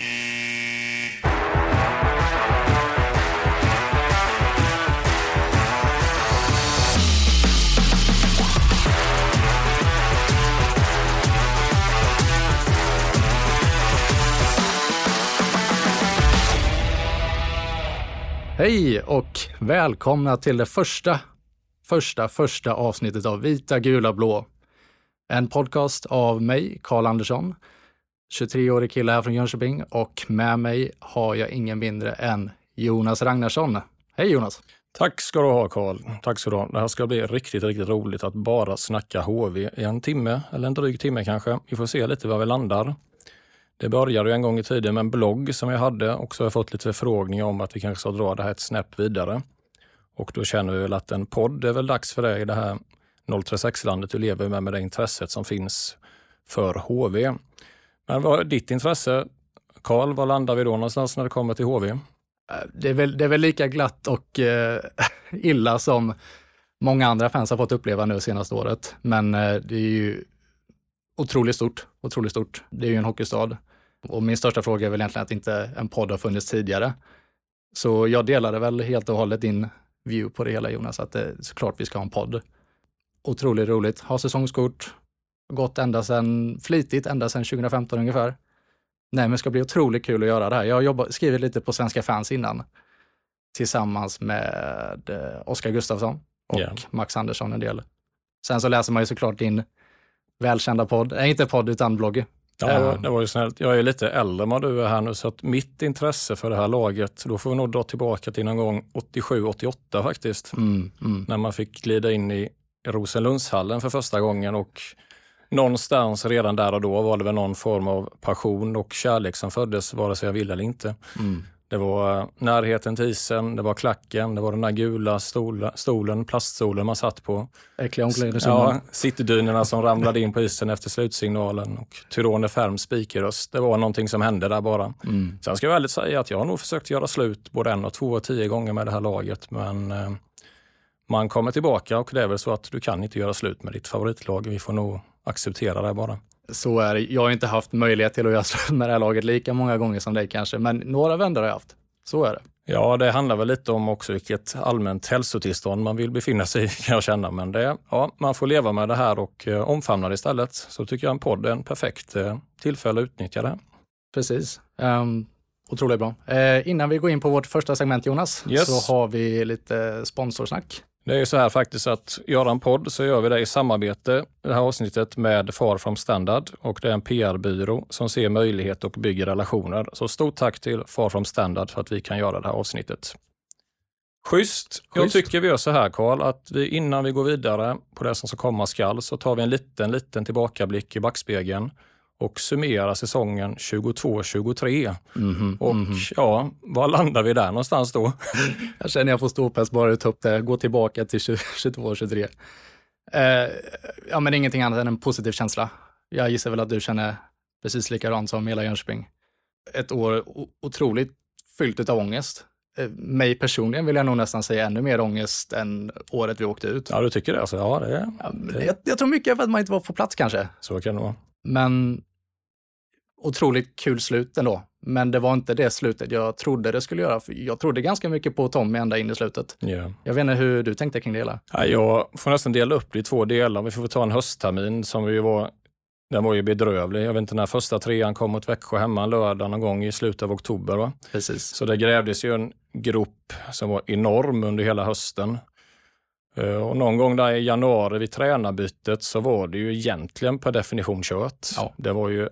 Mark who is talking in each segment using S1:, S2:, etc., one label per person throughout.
S1: Hej och välkomna till det första, första, första avsnittet av Vita, gula, blå. En podcast av mig, Karl Andersson, 23-årig kille här från Jönköping och med mig har jag ingen mindre än Jonas Ragnarsson. Hej Jonas!
S2: Tack ska du ha Karl. Tack ska du ha. Det här ska bli riktigt, riktigt roligt att bara snacka HV i en timme eller en dryg timme kanske. Vi får se lite var vi landar. Det började ju en gång i tiden med en blogg som jag hade och så har jag fått lite förfrågningar om att vi kanske ska dra det här ett snäpp vidare. Och då känner vi väl att en podd är väl dags för dig i det här 036-landet du lever med, med det intresset som finns för HV. Men vad är ditt intresse? Karl, var landar vi då någonstans när det kommer till HV?
S1: Eh, det är väl, det är väl lika glatt och eh, illa som många andra fans har fått uppleva nu senaste året. Men eh, det är ju otroligt stort, otroligt stort. Det är ju en hockeystad. Och min största fråga är väl egentligen att inte en podd har funnits tidigare. Så jag delade väl helt och hållet din view på det hela Jonas, att det är såklart vi ska ha en podd. Otroligt roligt, ha säsongskort, gått ända sedan, flitigt ända sedan 2015 ungefär. Nej, men det ska bli otroligt kul att göra det här. Jag har jobbat, skrivit lite på Svenska fans innan tillsammans med eh, Oskar Gustafsson och
S2: Ja.
S1: Max Andersson en del. Sen så läser man ju såklart din välkända podd, nej inte podd utan blogg.
S2: Ja,
S1: Ehm.
S2: det var ju snällt. Jag är lite äldre än vad du är här nu, så att mitt intresse för det här laget, då får vi nog dra tillbaka till någon gång 87-88 faktiskt.
S1: Mm, mm.
S2: När man fick glida in i Rosenlundshallen för första gången och någonstans redan där och då var det väl någon form av passion och kärlek som föddes, vare sig jag ville eller inte.
S1: Mm.
S2: Det var eh, närheten till isen, det var klacken, det var den där gula stola, stolen, plaststolen man satt på.
S1: Äckliga omklädningsrummen.
S2: Ja, citydynorna som ramlade in på isen efter slutsignalen och Tyrone Färms spikröst. Det var någonting som hände där bara.
S1: Mm.
S2: Sen ska jag ärligt säga att jag har nog försökt göra slut både en och två och tio gånger med det här laget, men eh, man kommer tillbaka och det är väl så att du kan inte göra slut med ditt favoritlag. Vi får nog acceptera det bara.
S1: Så är det. Jag har inte haft möjlighet till att göra slut med det här laget lika många gånger som dig kanske, men några vändor har jag haft. Så är det.
S2: Ja, det handlar väl lite om också vilket allmänt hälsotillstånd man vill befinna sig i kan jag känna. Men det, ja, man får leva med det här och eh, omfamna det istället. Så tycker jag en podd är en perfekt eh, tillfälle att utnyttja det.
S1: Precis. Um, otroligt bra. Eh, innan vi går in på vårt första segment Jonas,
S2: Yes.
S1: så har vi lite sponsorsnack.
S2: Det är ju så här faktiskt att göra en podd så gör vi det i samarbete, det här avsnittet med Far from Standard och det är en PR-byrå som ser möjlighet och bygger relationer. Så stort tack till Far from Standard för att vi kan göra det här avsnittet. Schysst. Jag
S1: Schysst.
S2: tycker vi gör så här Karl, att vi, innan vi går vidare på det som ska komma skall så tar vi en liten, liten tillbakablick i backspegeln och summerar säsongen 22-23.
S1: Mhm,
S2: Och
S1: mhm.
S2: ja, var landar vi där någonstans då?
S1: Jag känner jag får ståpäls bara ta upp det, gå tillbaka till 22, 23. Eh, ja, men ingenting annat än en positiv känsla. Jag gissar väl att du känner precis likadant som hela Jönköping. Ett år otroligt fyllt av ångest. Eh, mig personligen vill jag nog nästan säga ännu mer ångest än året vi åkte ut.
S2: Ja, du tycker det? Alltså, ja, det,
S1: ja, det... Jag, jag, tror mycket för att man inte var på plats kanske.
S2: Så kan det vara.
S1: Men otroligt kul slut ändå. Men det var inte det slutet jag trodde det skulle göra. För jag trodde ganska mycket på Tommy ända in i slutet.
S2: Yeah.
S1: Jag vet inte hur du tänkte kring det hela?
S2: Ja, jag får nästan dela upp det i två delar. Vi får ta en hösttermin som vi var den var ju bedrövlig. Jag vet inte när första trean kom mot Växjö hemma en lördag någon gång i slutet av oktober. Va?
S1: Precis.
S2: Så det grävdes ju en grop som var enorm under hela hösten. Eh, och någon gång där i januari vid tränarbytet så var det ju egentligen per definition kört.
S1: Ja.
S2: Det var ju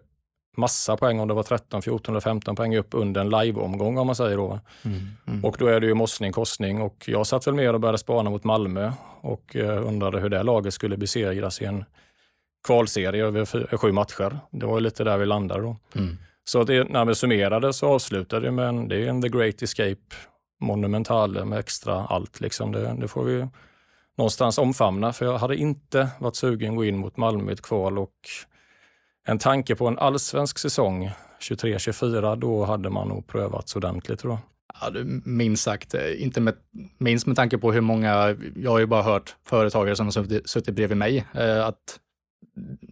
S2: massa poäng, om det var 13, 14 eller 15 poäng upp under en liveomgång om man säger då.
S1: Mm, mm.
S2: Och då är det ju mossning, korsning och jag satt väl med och började spana mot Malmö och eh, undrade hur det laget skulle besegras i en kvalserie över sju matcher. Det var lite där vi landade då.
S1: Mm.
S2: Så det, när vi summerade så avslutade det med en, det är en The Great Escape monumental med extra allt. Liksom. Det, det, får vi någonstans omfamna, för jag hade inte varit sugen att gå in mot Malmö i ett kval och en tanke på en allsvensk säsong 23-24, då hade man nog prövats ordentligt tror jag.
S1: Ja, minst sagt, eh, inte med, minst med tanke på hur många, jag har ju bara hört företagare som har suttit, suttit bredvid mig, eh, att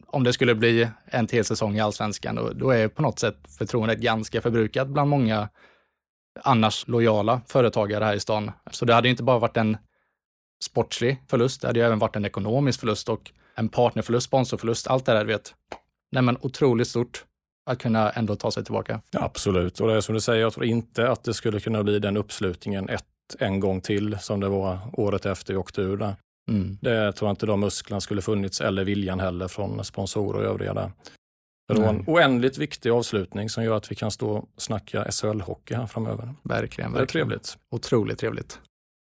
S1: om det skulle bli en till säsong i allsvenskan, då, då är på något sätt förtroendet ganska förbrukat bland många annars lojala företagare här i stan. Så det hade inte bara varit en sportslig förlust, det hade ju även varit en ekonomisk förlust och en partnerförlust, sponsorförlust, allt det där, du vet. Nej men otroligt stort att kunna ändå ta sig tillbaka.
S2: Absolut, och det är som du säger, jag tror inte att det skulle kunna bli den uppslutningen ett, en gång till som det var året efter vi åkte ur där.
S1: Mm.
S2: Det tror jag inte de musklerna skulle funnits eller viljan heller från sponsorer och övriga där. Det var en oändligt viktig avslutning som gör att vi kan stå och snacka SHL-hockey här framöver.
S1: Verkligen.
S2: Det är trevligt.
S1: Otroligt trevligt.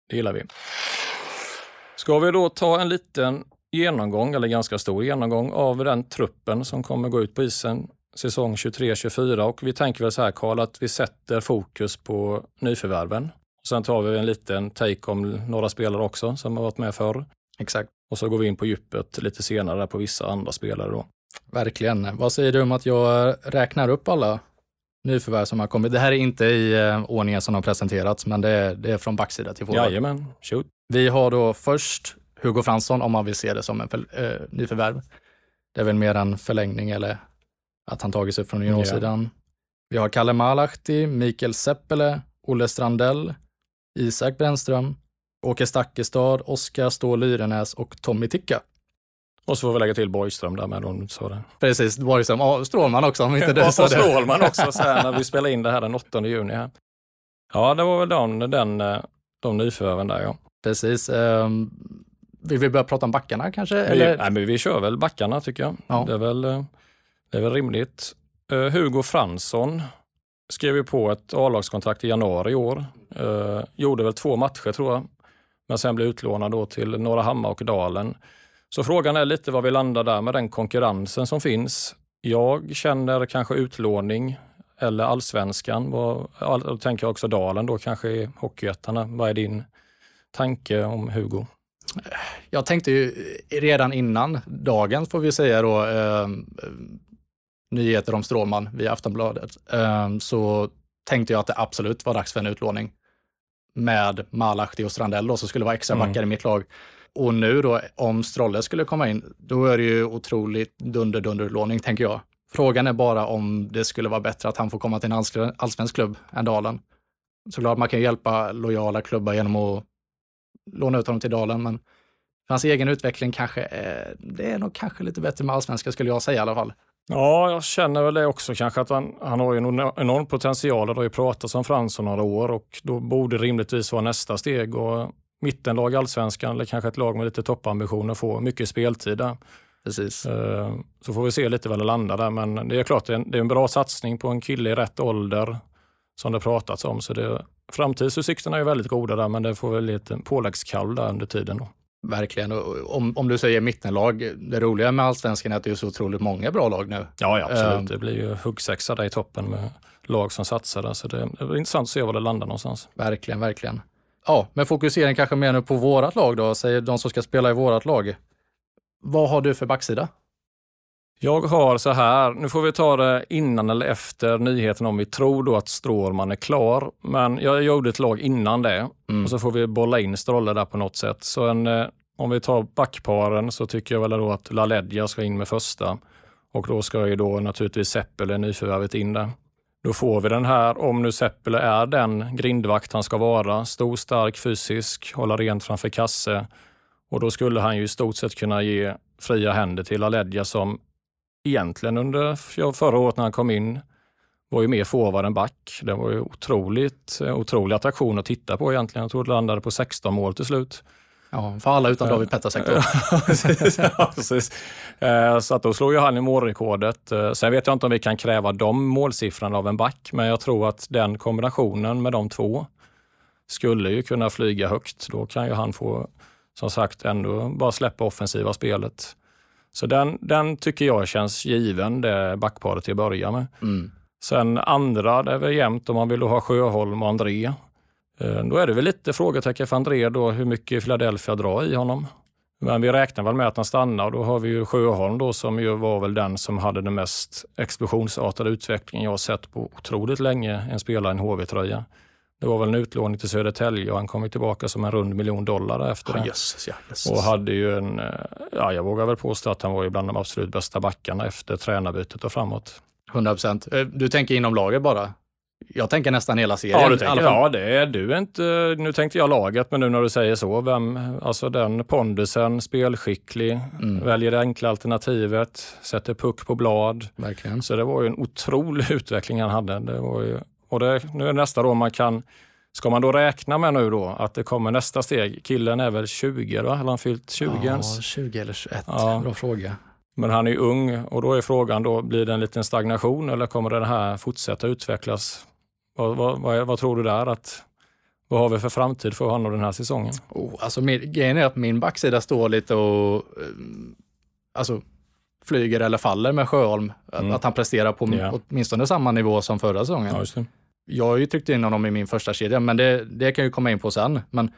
S2: Det gillar vi. Ska vi då ta en liten genomgång, eller ganska stor genomgång, av den truppen som kommer gå ut på isen säsong 23-24 och vi tänker väl så här Karl att vi sätter fokus på nyförvärven Sen tar vi en liten take om några spelare också som har varit med förr.
S1: Exakt.
S2: Och så går vi in på djupet lite senare på vissa andra spelare då.
S1: Verkligen. Vad säger du om att jag räknar upp alla nyförvärv som har kommit? Det här är inte i eh, ordningen som har presenterats, men det är, det är från backsida till forward.
S2: Jajamän, shoot.
S1: Vi har då först Hugo Fransson, om man vill se det som en för, eh, nyförvärv. Det är väl mer en förlängning eller att han tagits upp från juniorsidan. Yeah. Vi har Kalle Malahti, Mikael Seppele, Olle Strandell, Isak Brännström, Åke Stakkestad, Oskar Ståhl Lyrenäs och Tommy Ticka.
S2: Och så får vi lägga till Borgström där med, om sa det.
S1: Precis, Borgström. Och Strålman också om inte
S2: du sa det. Strålman också, så här, när vi spelar in det här den 8 juni. Här. Ja, det var väl de, den, eh, de nyförvärven där ja.
S1: Precis. Vill vi börja prata om backarna kanske?
S2: Vi,
S1: eller?
S2: Nej, men vi kör väl backarna tycker jag.
S1: Ja.
S2: Det, är väl, eh, det är väl rimligt. Uh, Hugo Fransson skrev ju på ett A-lagskontrakt i januari i år. Eh, gjorde väl två matcher tror jag, men sen blev utlånad då till Norra Hammar och Dalen. Så frågan är lite var vi landar där med den konkurrensen som finns. Jag känner kanske utlåning eller allsvenskan. Då tänker jag också Dalen då kanske i Hockeyettarna. Vad är din tanke om Hugo?
S1: Jag tänkte ju redan innan dagen får vi säga då, eh, nyheter om Strålman via Aftonbladet, eh, så tänkte jag att det absolut var dags för en utlåning med Malahti och Strandell då, som skulle vara extra mm. backar mm. i mitt lag. Och nu då, om Strolle skulle komma in, då är det ju otroligt dunder-dunder-utlåning, tänker jag. Frågan är bara om det skulle vara bättre att han får komma till en allsvensk klubb än Dalen. Såklart man kan hjälpa lojala klubbar genom att låna ut honom till Dalen, men för hans egen utveckling kanske, är, det är nog kanske lite bättre med allsvenska skulle jag säga i alla fall.
S2: Ja, jag känner väl det också kanske att han, han har en enorm potential. Det har ju pratats om Fransson några år och då borde rimligtvis vara nästa steg. Och mittenlag i allsvenskan eller kanske ett lag med lite toppambitioner få mycket speltid där.
S1: Precis.
S2: Eh, så får vi se lite var det landar där. Men det är klart, det är en, det är en bra satsning på en kille i rätt ålder som det pratats om. Så det, framtidsutsikterna är väldigt goda där, men det får väl lite påläggskall där under tiden. Då.
S1: Verkligen. om, om du säger mittenlag, det roliga med allsvenskan är att det är så otroligt många bra lag nu.
S2: Ja, ja absolut. Um, det blir ju huggsexa där i toppen med lag som satsar där. Så det är intressant att se var det landar någonstans.
S1: Verkligen, verkligen. Ja, men fokusering kanske mer nu på vårat lag då, säger de som ska spela i vårat lag. Vad har du för backsida?
S2: Jag har så här, nu får vi ta det innan eller efter nyheten om vi tror då att Strålman är klar. Men jag gjorde ett lag innan det
S1: Mm.
S2: och så får vi bolla in Strolle där på något sätt. Så en, eh, om vi tar backparen så tycker jag väl då att LaLeggia ska in med första. Och då ska ju då naturligtvis Seppele, nyförvärvet, in där. Då får vi den här, om nu Seppele är den grindvakt han ska vara, stor, stark, fysisk, hålla rent framför kasse. Och då skulle han ju i stort sett kunna ge fria händer till LaLeggia som egentligen under förra året när han kom in var ju mer forward än back. Det var ju otroligt, eh, otrolig attraktion att titta på egentligen. Jag tror det landade på 16 mål till slut.
S1: Ja, för alla utom David Petasek då.
S2: Ja, precis. Eh, Så att då slår ju han i målrekordet. Eh, Sen vet jag inte om vi kan kräva de målsiffrorna av en back, men jag tror att den kombinationen med de två skulle ju kunna flyga högt. Då kan ju han få, som sagt, ändå bara släppa offensiva spelet. Så den, den tycker jag känns given, det backparet till att börja med.
S1: Mm.
S2: Sen andra, det är väl jämnt om man vill ha Sjöholm och André. Eh, Då är det väl lite frågetecken för André då, hur mycket Philadelphia drar i honom. Men vi räknar väl med att han stannar och då har vi ju Sjöholm då som ju var väl den som hade den mest explosionsartade utvecklingen jag har sett på otroligt länge, en spelare i en HV-tröja. Det var väl en utlåning till Södertälje och han kom ju tillbaka som en rund miljon dollar efter det.
S1: jösses ja. jösses.
S2: Och hade ju en, eh, ja jag vågar väl påstå att han var ju bland de absolut bästa backarna efter tränarbytet och framåt.
S1: 100 procent. Du tänker inom laget bara? Jag tänker nästan hela serien.
S2: Ja, du tänker, ja, det är du inte, nu tänkte jag laget, men nu när du säger så, vem, alltså den pondusen, spelskicklig,
S1: Mm.
S2: väljer det enkla alternativet, sätter puck på blad.
S1: Verkligen.
S2: Så det var ju en otrolig utveckling han hade. Det var ju, och det, nu är nästa då man kan, ska man då räkna med nu då att det kommer nästa steg? Killen är väl 20 då, eller han fyllt 20
S1: ja,
S2: ens?
S1: 20 eller 21.
S2: Ja.
S1: Bra fråga.
S2: Men han är ung och då är frågan då, blir det en liten stagnation eller kommer det här fortsätta utvecklas? Vad, vad, vad, vad tror du där? Att, vad har vi för framtid för honom den här säsongen?
S1: Oh, alltså min, grejen är att min backsida står lite och eh, alltså, flyger eller faller med Sjöholm. Att-
S2: Mm.
S1: Att han presterar på
S2: Ja.
S1: åtminstone samma nivå som förra säsongen.
S2: Ja.
S1: Jag har ju tryckt in honom i min första kedja, men det, det kan ju komma in på sen. Men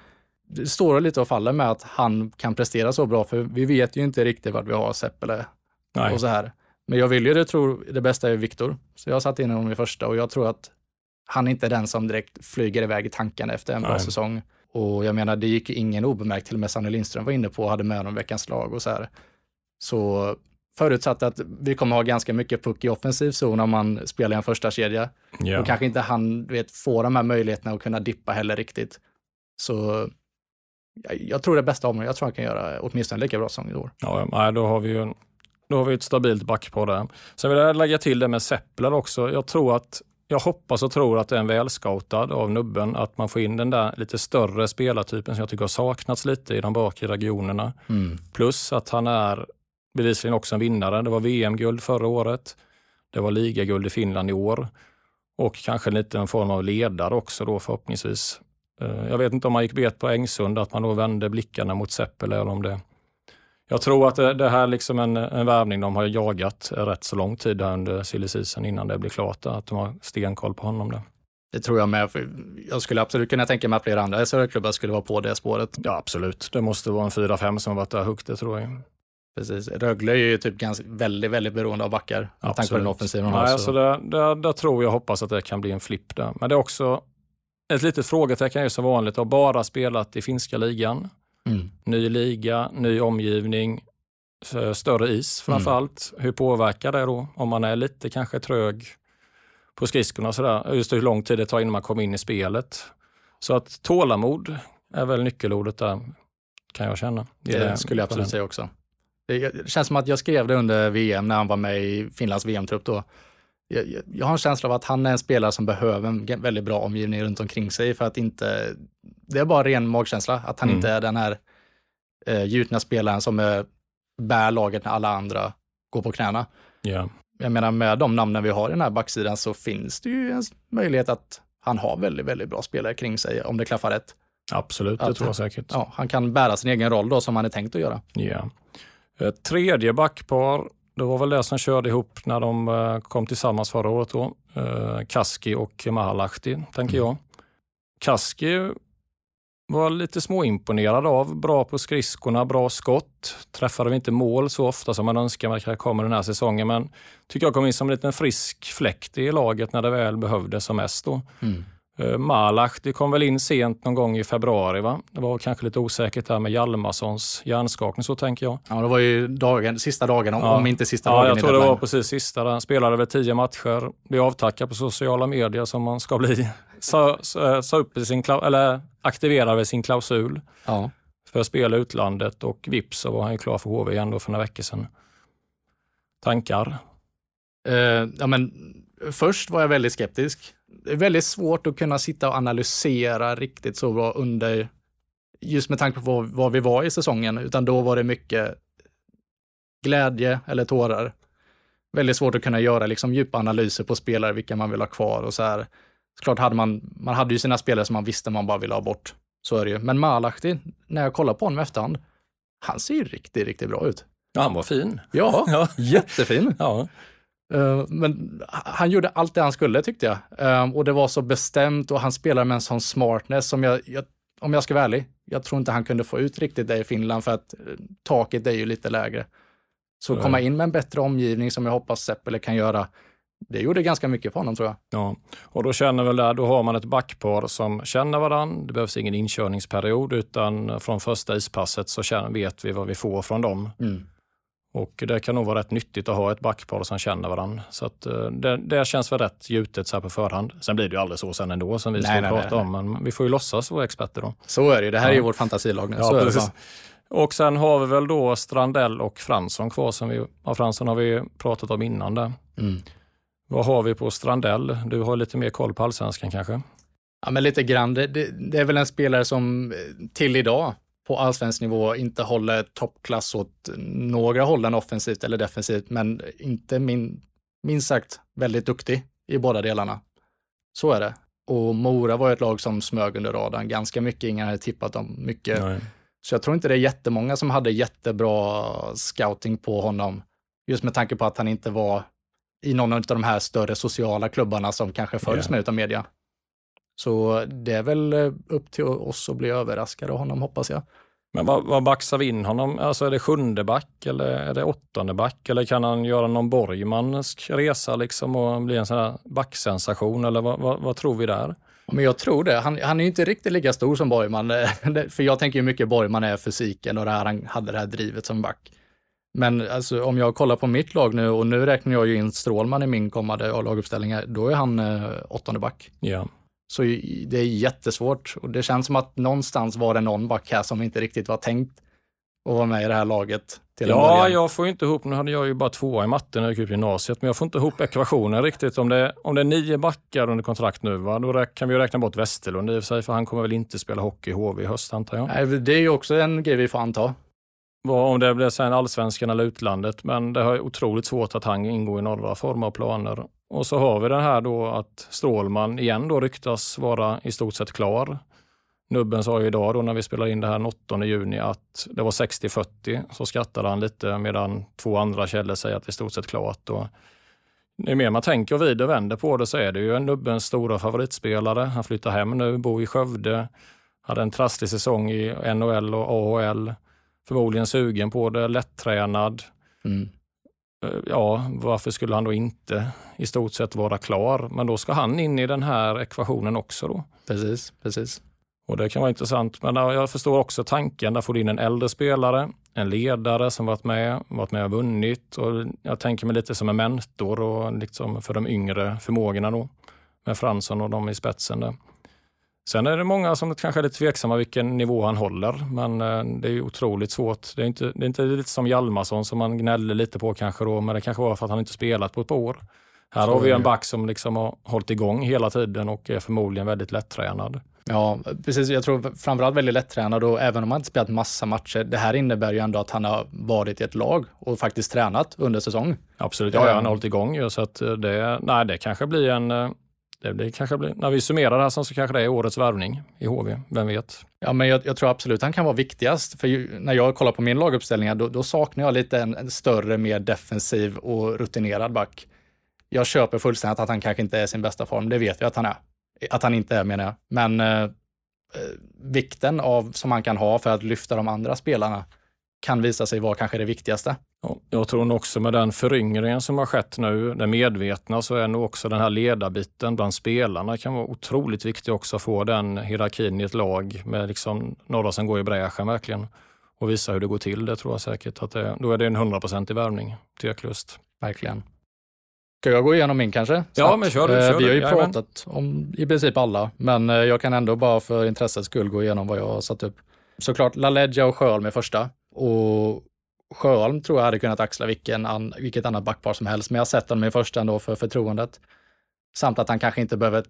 S1: det står lite och faller med att han kan prestera så bra, för vi vet ju inte riktigt vart vi har Seppele och så här. Men jag vill ju det, tror, det bästa är Viktor. Så jag har satt in honom i första och jag tror att han är inte den som direkt flyger iväg i tankarna efter en bra
S2: Nej.
S1: säsong. Och jag menar, det gick ingen obemärkt, till och med Sanne Lindström var inne på och hade med honom veckans lag och så här. Så förutsatt att vi kommer ha ganska mycket puck i offensiv zon om man spelar i en första kedja
S2: Ja.
S1: och kanske inte han vet, får de här möjligheterna att kunna dippa heller riktigt. Så jag, jag tror det bästa om honom. Jag tror han kan göra åtminstone lika bra säsong i år.
S2: Ja, då har vi ju en, då har vi ett stabilt backpar där. Sen vill jag lägga till det med Seppler också. Jag tror att jag hoppas och tror att det är en välscoutad av nubben, att man får in den där lite större spelartypen som jag tycker har saknats lite i de bakre regionerna. Plus att han är bevisligen också en vinnare. Det var VM-guld förra året. Det var ligaguld i Finland i år. Och kanske lite en form av ledare också då förhoppningsvis. Eh, Jag vet inte om man gick bet på Engsund, att man då vände blickarna mot Seppele eller om det... Jag tror att det, det här är liksom en, en värvning de har jagat rätt så lång tid här under silly innan det blir klart. Att de har stenkoll på honom där.
S1: Det tror jag med. Jag skulle absolut kunna tänka mig att flera andra SHL-klubbar skulle vara på det spåret.
S2: Ja, absolut. Det måste vara en 4-5 som har varit där högt, det tror jag.
S1: Precis. Rögle är ju typ ganska, väldigt, väldigt beroende av backar. Med tanke på den offensiven.
S2: Nej,
S1: så-
S2: alltså där, där, där tror jag hoppas att det kan bli en flipp där. Men det är också ett litet frågetecken är ju som vanligt. Har bara spelat i finska ligan.
S1: Mm.
S2: Ny liga, ny omgivning, större is framför
S1: Mm.
S2: allt. Hur påverkar det då? Om man är lite kanske trög på skridskorna och sådär. Just hur lång tid det tar innan man kommer in i spelet. Så att tålamod är väl nyckelordet där, kan jag känna. I
S1: Det skulle jag absolut säga också. Det det känns som att jag skrev det under VM när han var med i Finlands VM-trupp då. Jag, jag, jag har en känsla av att han är en spelare som behöver en väldigt bra omgivning runt omkring sig för att inte, det är bara ren magkänsla, att han
S2: Mm.
S1: inte är den här eh, gjutna spelaren som eh, bär laget när alla andra går på knäna.
S2: Ja.
S1: Jag menar med de namnen vi har i den här backsidan så finns det ju en möjlighet att han har väldigt, väldigt bra spelare kring sig om det klaffar rätt.
S2: Absolut, det
S1: Att-
S2: tror jag säkert.
S1: Ja, han kan bära sin egen roll då som han är tänkt att göra.
S2: Ja. Ett tredje backpar, det var väl det som körde ihop när de eh, kom tillsammans förra året då. Eh, Kaski och Mahalahti, tänker jag. Kaski var lite småimponerad av. Bra på skridskorna, bra skott. Träffade vi inte mål så ofta som man önskar man kanske kommer den här säsongen, men tycker jag kom in som en liten frisk fläkt i laget när det väl behövdes som mest. Då. Mm. Uh, Malach, det kom väl in sent någon gång i februari. va? Det var kanske lite osäkert där med Hjalmarssons hjärnskakning, så tänker jag.
S1: Ja, det var ju dagen, sista dagen,
S2: ja.
S1: om inte sista
S2: ja,
S1: dagen.
S2: jag tror det var precis sista. Han spelade väl tio matcher. Blev avtackad på sociala medier som man ska bli. Sa, sa, sa upp sin, eller aktiverade sin klausul ja. för att spela utlandet och vips så var han ju klar för HV igen då för några veckor sedan. Tankar?
S1: Uh, ja, men först var jag väldigt skeptisk. Det är väldigt svårt att kunna sitta och analysera riktigt så bra under, just med tanke på var vi var i säsongen, utan då var det mycket glädje eller tårar. Väldigt svårt att kunna göra liksom djupa analyser på spelare, vilka man vill ha kvar och så här. Såklart hade man, man hade ju sina spelare som man visste man bara ville ha bort. Så är det ju. Men Malahti, när jag kollar på honom i efterhand, han ser ju riktigt, riktigt bra ut.
S2: Ja, han var fin.
S1: Ja, ja. jättefin.
S2: ja.
S1: Uh, men han gjorde allt det han skulle tyckte jag. Uh, och det var så bestämt och han spelade med en sån smartness som jag, jag, om jag ska vara ärlig, jag tror inte han kunde få ut riktigt det i Finland för att uh, taket är ju lite lägre. Så komma in med en bättre omgivning som jag hoppas Seppele kan göra, det gjorde ganska mycket för honom tror jag.
S2: Ja, och då känner väl där, då har man ett backpar som känner varandra. Det behövs ingen inkörningsperiod utan från första ispasset så känner, vet vi vad vi får från dem. Mm. Och det kan nog vara rätt nyttigt att ha ett backpar som känner varandra. Så att eh, det, det känns väl rätt gjutet så här på förhand. Sen blir det ju aldrig så sen ändå som vi nej, ska nej, prata nej, om, men vi får ju låtsas vara experter då.
S1: Så är det ju, det här ja. är ju vårt fantasilag nu. Ja, precis.
S2: Och sen har vi väl då Strandell och Fransson kvar som vi, ja, Fransson har vi pratat om innan där. Mm. Vad har vi på Strandell? Du har lite mer koll på allsvenskan kanske?
S1: Ja, men lite grann. Det, det, det, är väl en spelare som eh, till idag på allsvensk nivå inte håller toppklass åt några hållen offensivt eller defensivt, men inte min, minst sagt väldigt duktig i båda delarna. Så är det. Och Mora var ett lag som smög under radarn ganska mycket. Ingen hade tippat dem mycket. Nej. Så jag tror inte det är jättemånga som hade jättebra scouting på honom. Just med tanke på att han inte var i någon av de här större sociala klubbarna som kanske följs yeah. med utav media. Så det är väl eh, upp till oss att bli överraskade av honom hoppas jag.
S2: Men vad, vad baxar vi in honom? Alltså är det sjunde back eller är det åttonde back? Eller kan han göra någon Borgmansk resa liksom och bli en sån här backsensation? Eller vad, vad, vad, tror vi där?
S1: Men jag tror det. Han, han är inte riktigt lika stor som Borgman. För jag tänker ju mycket Borgman är fysiken och det här, han hade det här drivet som back. Men alltså, om jag kollar på mitt lag nu och nu räknar jag ju in Strålman i min kommande laguppställning, då är han eh, åttonde back.
S2: Ja.
S1: Så det är jättesvårt och det känns som att någonstans var det någon back här som inte riktigt var tänkt att vara med i det här laget. Till
S2: ja, jag får inte ihop, nu hade jag ju bara tvåa i matte när jag gick ut gymnasiet, men jag får inte ihop ekvationen riktigt. Om det, om det är nio backar under kontrakt nu, va, då kan vi räkna bort Westerlund i och för sig, för han kommer väl inte spela hockey i HV i höst antar jag.
S1: Nej, det är ju också en grej vi får anta.
S2: Om det blir sen allsvenskan eller utlandet, men det är otroligt svårt att han ingår i några former av planer. Och så har vi det här då att Strålman igen då ryktas vara i stort sett klar. Nubben sa ju idag då när vi spelade in det här den 8 juni att det var 60-40, så skrattade han lite medan två andra källor säger att det är i stort sett klart. Och ju mer man tänker och vrider och vänder på det så är det ju Nubbens stora favoritspelare. Han flyttar hem nu, bor i Skövde, hade en trasslig säsong i NHL och AHL. Förmodligen sugen på det, lättränad. Mm. Eh, ja, varför skulle han då inte i stort sett vara klar? Men då ska han in i den här ekvationen också då.
S1: Precis, precis.
S2: Och det kan vara intressant. Men jag förstår också tanken. Där får du in en äldre spelare, en ledare som varit med, varit med och vunnit. Och jag tänker mig lite som en mentor och liksom för de yngre förmågorna då. Med Fransson och de i spetsen. Där. Sen är det många som kanske är lite tveksamma vilken nivå han håller, men eh, det är otroligt svårt. Det är inte, det är inte lite som Hjalmarsson som man gnäller lite på kanske då, men det kanske var för att han inte spelat på ett par år. Här har vi en back som liksom har hållit igång hela tiden och är förmodligen väldigt lättränad.
S1: Ja, precis. Jag tror framförallt väldigt lättränad och även om han inte spelat massa matcher, det här innebär ju ändå att han har varit i ett lag och faktiskt tränat under säsong.
S2: Absolut, ja, han har hållit igång ju så att det, nej, det kanske blir en det, det kanske blir, när vi summerar det här så kanske det är årets värvning i HV, vem vet?
S1: Ja, men jag, jag tror absolut han kan vara viktigast. För ju, när jag kollar på min laguppställning, då, då saknar jag lite en, en, större, mer defensiv och rutinerad back. Jag köper fullständigt att han kanske inte är i sin bästa form, det vet vi att han är. Att han inte är menar jag. Men eh, eh, vikten av, som han kan ha för att lyfta de andra spelarna kan visa sig vara kanske det viktigaste.
S2: Ja, jag tror nog också med den föryngringen som har skett nu, den medvetna, så är nog också den här ledarbiten bland spelarna kan vara otroligt viktig också att få den hierarkin i ett lag med liksom några som går i bräschen verkligen och visa hur det går till. Det tror jag säkert att det, då är det en hundraprocentig värvning, tveklöst.
S1: Verkligen. Ska jag gå igenom min kanske?
S2: Ja, men kör du.
S1: Eh,
S2: Kör
S1: vi har ju
S2: du.
S1: pratat om i princip alla, men eh, jag kan ändå bara för intressets skull gå igenom vad jag har satt upp. Såklart LaLeggia och Sjöholm är första och Sjöholm tror jag hade kunnat axla vilken an, vilket annat backpar som helst, men jag sett honom i första ändå för förtroendet. Samt att han kanske inte behöver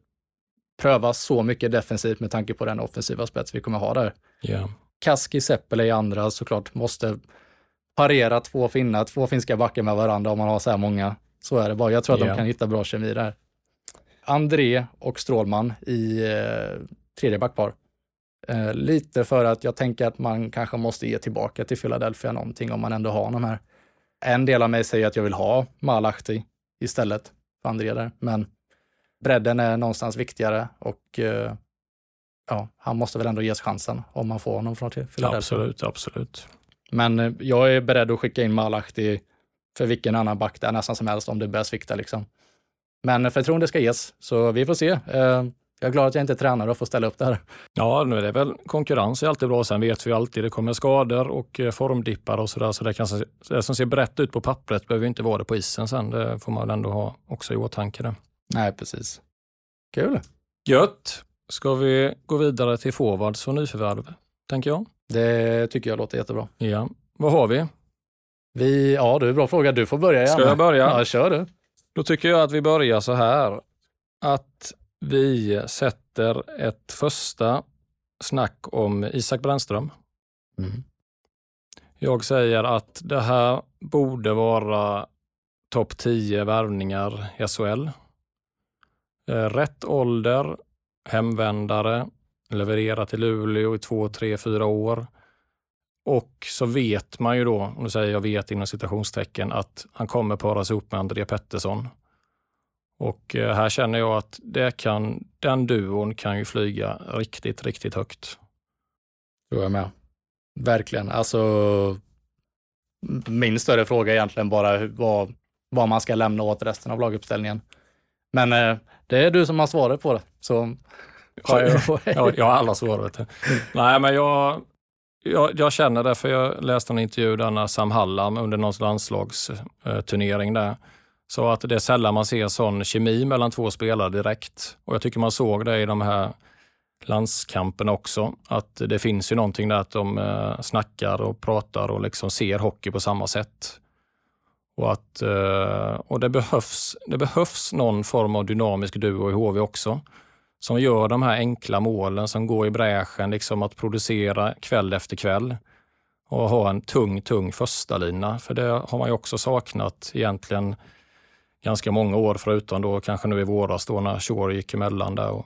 S1: pröva så mycket defensivt med tanke på den offensiva spets vi kommer ha där.
S2: Ja.
S1: Kaski Seppele i andra såklart måste parera två finnar, två finska backar med varandra om man har så här många. Så är det bara. Jag tror att
S2: Ja.
S1: de kan hitta bra kemi där. André och Strålman i eh, tredje backpar. Eh, lite för att jag tänker att man kanske måste ge tillbaka till Philadelphia någonting om man ändå har de här. En del av mig säger att jag vill ha Malahti istället för André där, men bredden är någonstans viktigare och eh, ja, han måste väl ändå ges chansen om man får honom från Philadelphia.
S2: Absolut, absolut.
S1: Men eh, jag är beredd att skicka in Malahti för vilken annan back där nästan som helst om det börjar svikta liksom. Men förtroende ska ges, så vi får se. Jag är glad att jag inte är tränare och får ställa upp där.
S2: Ja, nu är det väl konkurrens är alltid bra. Sen vet vi alltid det kommer skador och eh, formdippar och sådär. Så det, kan, det som ser brett ut på pappret behöver inte vara det på isen sen. Det får man väl ändå ha också i åtanke. Det.
S1: Nej, precis. Kul.
S2: Gött! Ska vi gå vidare till forwards och nyförvärv, tänker jag.
S1: Det tycker jag låter jättebra.
S2: Ja. Vad har vi?
S1: Vi, ja, du, bra fråga. Du får börja
S2: Ska
S1: gärna.
S2: jag börja?
S1: Ja, kör du.
S2: Då tycker jag att vi börjar så här. Att vi sätter ett första snack om Isak Brännström.
S1: Mm.
S2: Jag säger att det här borde vara topp 10 värvningar i SHL. Eh, Rätt ålder, hemvändare, leverera till Luleå i två, tre, fyra år. Och så vet man ju då, nu säger jag vet inom citationstecken, att han kommer paras ihop med André Pettersson. Och eh, här känner jag att det kan, den duon kan ju flyga riktigt, riktigt högt.
S1: Tror jag med. Verkligen. Alltså, min större fråga är egentligen bara vad, vad man ska lämna åt resten av laguppställningen. Men eh, det är du som har svaret på det. Så
S2: Ja, jag har alla svar. Vet du. Nej, men jag, jag, jag känner det, för jag läste en intervju där när Sam Hallam under någon landslagsturnering där så att det är sällan man ser sån kemi mellan två spelare direkt. Och jag tycker man såg det i de här landskamperna också, att det finns ju någonting där att de eh, snackar och pratar och liksom ser hockey på samma sätt. Och, att, eh, och det, behövs, det behövs någon form av dynamisk duo i HV också som gör de här enkla målen, som går i bräschen, liksom att producera kväll efter kväll och ha en tung, tung första lina. För det har man ju också saknat egentligen ganska många år, förutom då kanske nu i våras då när Shore gick emellan där och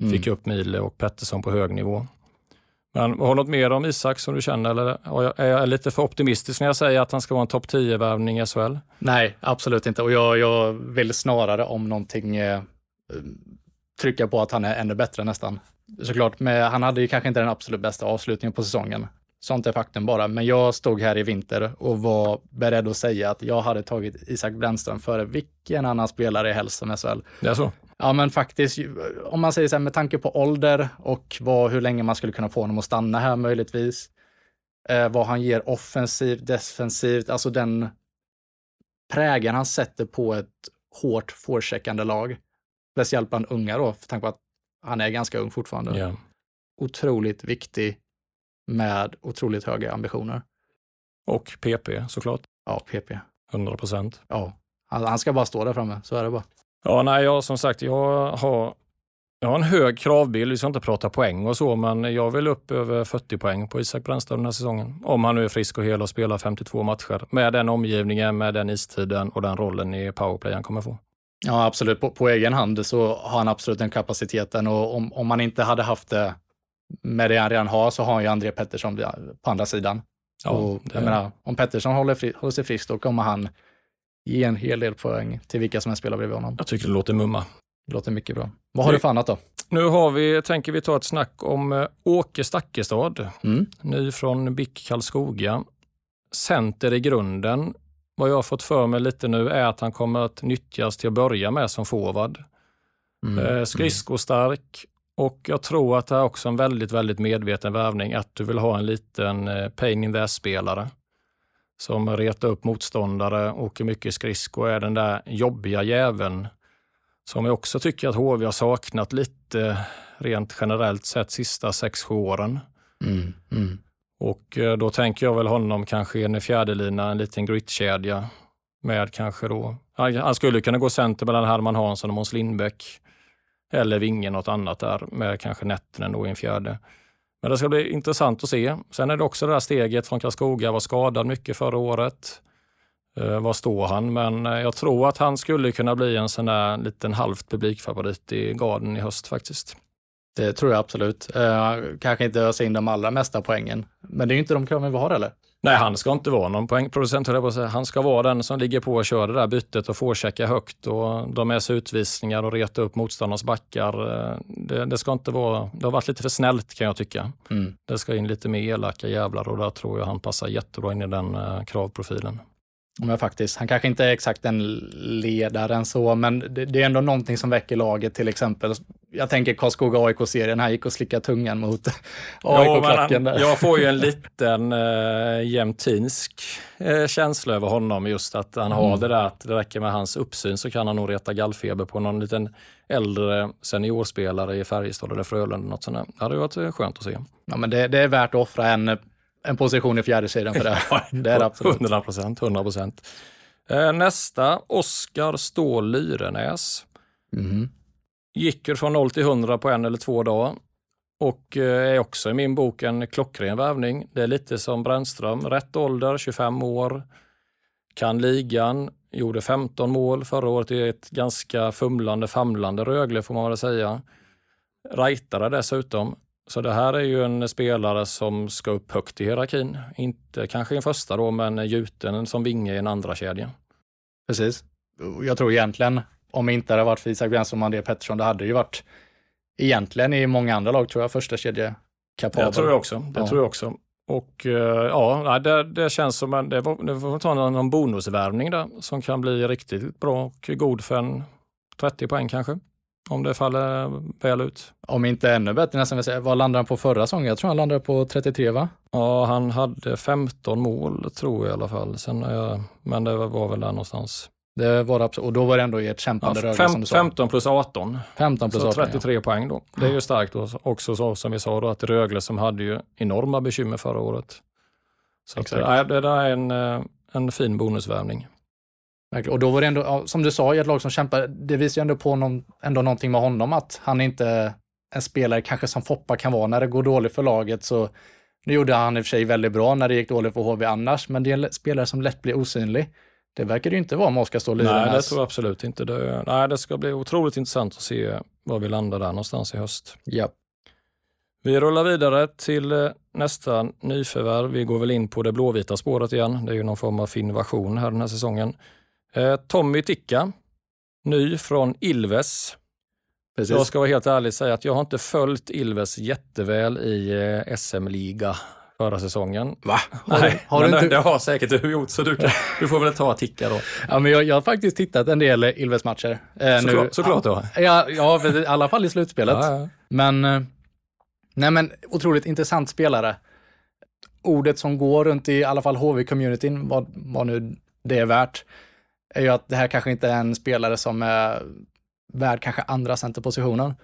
S1: Mm.
S2: fick upp Mile och Pettersson på hög nivå. Men har du något mer om Isak som du känner eller är jag lite för optimistisk när jag säger att han ska vara en topp 10-värvning i SHL?
S1: Nej, absolut inte. Och jag, jag vill snarare om någonting eh, trycka på att han är ännu bättre nästan. Såklart, med, han hade ju kanske inte den absolut bästa avslutningen på säsongen. Sånt är faktum bara. Men jag stod här i vinter och var beredd att säga att jag hade tagit Isak Brännström före vilken annan spelare i helst som SHL.
S2: Det är så?
S1: Ja, men faktiskt, om man säger så här med tanke på ålder och vad, hur länge man skulle kunna få honom att stanna här möjligtvis. Eh, vad han ger offensivt, defensivt, alltså den prägen han sätter på ett hårt forecheckande lag. Speciellt bland unga då, för tanke på att han är ganska ung fortfarande.
S2: Ja.
S1: Otroligt viktig med otroligt höga ambitioner.
S2: Och PP såklart,
S1: Ja, PP.
S2: 100 procent.
S1: Ja, han, ska bara stå där framme, så är det bara.
S2: Ja, nej, jag som sagt, jag har, jag har en hög kravbild. Vi ska inte prata poäng och så, men jag vill upp över 40 poäng på Isak Brännström den här säsongen. Om han nu är frisk och hel och spelar 52 matcher. Med den omgivningen, med den istiden och den rollen i powerplay han kommer få.
S1: Ja, absolut. På, på egen hand så har han absolut den kapaciteten och om, om man inte hade haft det med det han redan har så har han ju André Pettersson på andra sidan.
S2: Ja,
S1: och
S2: det-
S1: jag menar, om Pettersson håller, fri, håller sig frisk då kommer han ge en hel del poäng till vilka som helst spelar bredvid honom.
S2: Jag tycker det låter mumma.
S1: Det låter mycket bra. Vad har du för annat då?
S2: Nu har vi, tänker vi ta ett snack om eh, Åke Stakkestad,
S1: Mm.
S2: ny från BIK Karlskoga. Center i grunden. Vad jag har fått för mig lite nu är att han kommer att nyttjas till att börja med som forward.
S1: Mm.
S2: Eh, skridskostark och jag tror att det är också en väldigt, väldigt medveten värvning att du vill ha en liten eh, pain in the ass-spelare som retar upp motståndare, åker mycket skridsko och är den där jobbiga jäveln som jag också tycker att HV har saknat lite rent generellt sett sista 6-7 åren.
S1: Mm. Mm.
S2: Och eh, då tänker jag väl honom kanske i en fjärdelina, en liten gritkedja med kanske då, han skulle kunna gå center mellan Herman Hansson och Måns Lindbäck. Eller vinge något annat där med kanske Nettinen då i en fjärde. Men det ska bli intressant att se. Sen är det också det där steget från Karlskoga, var skadad mycket förra året. Eh, var står han? Men eh, jag tror att han skulle kunna bli en sån där liten halvt publikfavorit i garden i höst faktiskt.
S1: Det tror jag absolut. Eh, kanske inte ösa in de allra mesta poängen, men det är ju inte de kraven vi har eller?
S2: Nej, han ska inte vara någon poängproducent, höll jag på att säga. Han ska vara den som ligger på och kör det där bytet och får checka högt och de med sig utvisningar och reta upp motståndarnas backar. Eh, Det, det ska inte vara, det har varit lite för snällt kan jag tycka.
S1: Mm.
S2: Det ska in lite mer elaka jävlar och där tror jag han passar jättebra in i den eh, kravprofilen.
S1: Men faktiskt, han kanske inte är exakt den ledaren så, men det, det är ändå någonting som väcker laget till exempel. Jag tänker Karlskoga AIK-serien, han gick och slickade tungan mot AIK-klacken
S2: jag får ju en liten äh, jämtinsk eh, känsla över honom just att han har
S1: Mm.
S2: det där att det räcker med hans uppsyn så kan han nog reta gallfeber på någon liten äldre seniorspelare i Färjestad eller Frölunda. Något sånt där. Det hade varit eh, skönt att se.
S1: Ja, men det, det är värt att offra en, en position i fjärde sidan för det. det är absolut.
S2: 100 procent, 100 procent. Eh, nästa, Oskar Ståhl Lyrenäs.
S1: Mhm.
S2: Gick från 0 till 100 på en eller två dagar. Och eh, är också i min bok en klockren värvning. Det är lite som Brännström. Rätt ålder, 25 år. Kan ligan. Gjorde 15 mål förra året i ett ganska fumlande, famlande Rögle får man väl säga. Rightare dessutom. Så det här är ju en spelare som ska upp högt i hierarkin. Inte kanske i en första då, men gjuten som vinge i en andra kedja.
S1: Precis. Jag tror egentligen, om det inte hade varit för Isak Brännström och André Pettersson, det hade det ju varit egentligen i många andra lag tror jag första kedje kapabel.
S2: Det tror jag också. Det
S1: Ja.
S2: tror jag också. Och eh, ja, det, det känns som en, det, var, det får ta någon bonusvärvning där som kan bli riktigt bra och god för en 30 poäng kanske. Om det faller väl ut.
S1: Om inte ännu bättre nästan. Vad landade han på förra säsongen? Jag tror han landade på 33 va?
S2: Ja, han hade 15 mål tror jag i alla fall. Sen, eh, men det var väl där någonstans.
S1: Det var det absolut. Och då var det ändå i ett
S2: Ja,
S1: kämpande Rögle som du sa.
S2: 15 plus 18.
S1: 15 plus
S2: Så
S1: 18.
S2: 33 poäng då. Det är ju starkt också så, som vi sa då att Rögle som hade ju enorma bekymmer förra året. Så att,
S1: Exakt.
S2: nej, det där är en, eh, en fin bonusvärvning.
S1: Verkligen. Och då var det ändå, som du sa, i ett lag som kämpar, det visar ju ändå på någon, ändå någonting med honom, att han inte är en spelare kanske som Foppa kan vara när det går dåligt för laget. Så nu gjorde han i och för sig väldigt bra när det gick dåligt för HV annars, men det är en spelare som lätt blir osynlig. Det verkar det ju inte vara med Oskar Ståhl
S2: Nej, det tror jag absolut inte. Det, nej, det ska bli otroligt intressant att se var vi landar där någonstans i höst.
S1: Ja.
S2: Vi rullar vidare till eh, nästa nyförvärv. Vi går väl in på det blåvita spåret igen. Det är ju någon form av innovation här den här säsongen. Eh, Tommy Ticka, ny från Ilves.
S1: Precis.
S2: Jag ska vara helt ärlig och säga att jag har inte följt Ilves jätteväl i eh, SM-liga förra säsongen.
S1: Va? Har,
S2: Nej,
S1: har du inte...
S2: det, har säkert du gjort så du, kan, du får väl ta Ticka då.
S1: Ja, men jag, jag har faktiskt tittat en del Ilves-matcher. Eh,
S2: Såklart, såklart du har.
S1: Ja, ja, i alla fall i slutspelet.
S2: Ja, ja.
S1: Men, eh, nej men otroligt intressant spelare. Ordet som går runt i alla fall HV-communityn, vad, vad nu det är värt, är ju att det här kanske inte är en spelare som är värd kanske andra centerpositionen.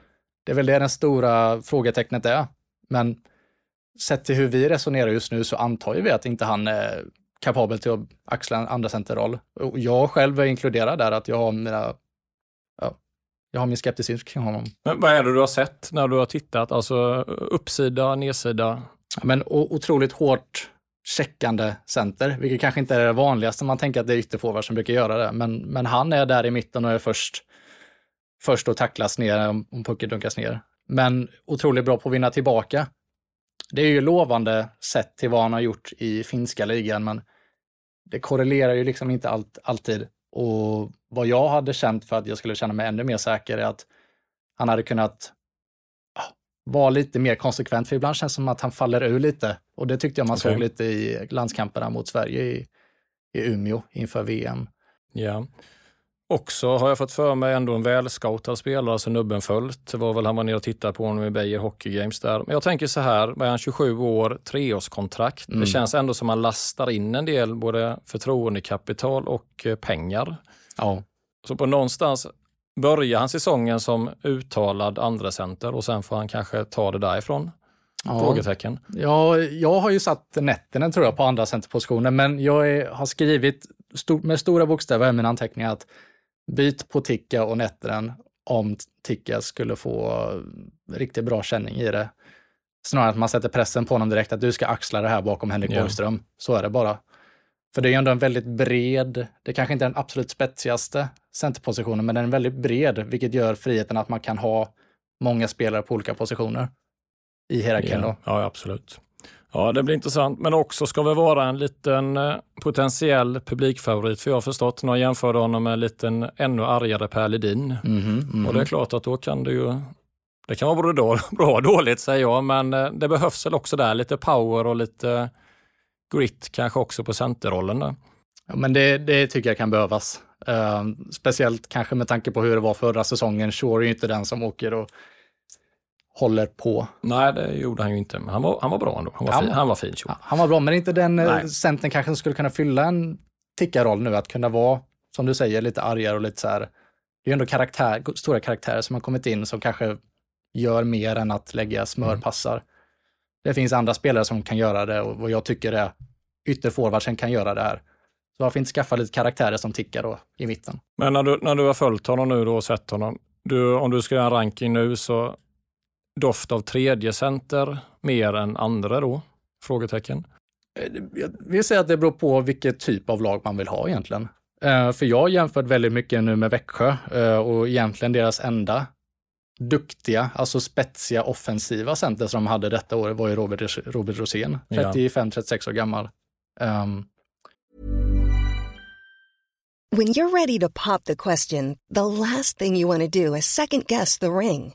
S1: Det är väl det den stora frågetecknet är. Men sett till hur vi resonerar just nu så antar ju vi att inte han är kapabel till att axla en andra centerroll. Och jag själv är inkluderad där, att jag har mina ja, jag har min skepticism kring honom.
S2: Men vad är det du har sett när du har tittat? Alltså uppsida, nedsida?
S1: Ja, Men otroligt hårt checkande center, vilket kanske inte är det vanligaste. Man tänker att det är ytterforward som brukar göra det, men, men han är där i mitten och är först, först att tacklas ner om, om pucken dunkas ner. Men otroligt bra på att vinna tillbaka. Det är ju lovande sett till vad han har gjort i finska ligan, men det korrelerar ju liksom inte allt, alltid Och vad jag hade känt för att jag skulle känna mig ännu mer säker är att han hade kunnat vara lite mer konsekvent, för ibland känns det som att han faller ur lite. Och det tyckte jag man okay. såg lite i landskamperna mot Sverige i, i Umeå inför VM.
S2: Ja. Också har jag fått för mig ändå en välscoutad spelare som nubben följt. Det var väl han var nere och tittade på honom i Beijer Hockey Games där. Men jag tänker så här, är han 27 år, treårskontrakt. Mm. Det känns ändå som man lastar in en del både förtroendekapital och eh, pengar.
S1: Ja.
S2: Så på någonstans börjar han säsongen som uttalad andra center och sen får han kanske ta det därifrån? Ja. Frågetecken.
S1: Ja, jag har ju satt nätterna tror jag på andra centerpositionen, men jag är, har skrivit stor, med stora bokstäver i mina anteckningar att byt på Ticka och Nätteren om Ticka skulle få riktigt bra känning i det. Snarare att man sätter pressen på honom direkt att du ska axla det här bakom Henrik ja. Borgström. Så är det bara. För det är ju ändå en väldigt bred, det kanske inte är den absolut spetsigaste centerpositionen, men den är väldigt bred, vilket gör friheten att man kan ha många spelare på olika positioner i hierarkin.
S2: Ja, ja, absolut. Ja, det blir intressant, men också ska väl vara en liten eh, potentiell publikfavorit, för jag har förstått, jag jämförde honom med en liten ännu argare Per Ledin. Mm -hmm, mm -hmm. Och det är klart att då kan det ju det kan vara både bra och dåligt säger jag, men eh, det behövs väl också där lite power och lite grit kanske också på centerrollen. Där.
S1: Ja, men det, det tycker jag kan behövas. Uh, speciellt kanske med tanke på hur det var förra säsongen. Shore är ju inte den som åker och håller på.
S2: Nej, det gjorde han ju inte. Men han var, han var bra ändå. Han var, ja, fin, han var fin.
S1: Ja, han var bra, men inte den eh, Nej. centern kanske skulle kunna fylla en tickarroll nu. Att kunna vara, som du säger, lite argare och lite så här. Det är ju ändå karaktär, stora karaktärer som har kommit in som kanske gör mer än att lägga smörpassar. Mm. Det finns andra spelare som kan göra det och vad jag tycker är ytterforwardsen kan göra det här. Så varför inte skaffa lite karaktärer som tickar då i mitten?
S2: Men när du, när du har följt honom nu då och sett honom, du, om du ska göra en ranking nu så doft av tredje center mer än andra då? Frågetecken.
S1: Eh, jag vill säga att det beror på vilket typ av lag man vill ha egentligen. Uh, för jag har jämfört väldigt mycket nu med Växjö uh, och egentligen deras enda duktiga, alltså spetsiga offensiva center som de hade detta år var ju Robert, Robert Rosén, 35-36 år gammal. Um.
S3: When you're ready to pop the question, the last thing you want to do is second guess the ring.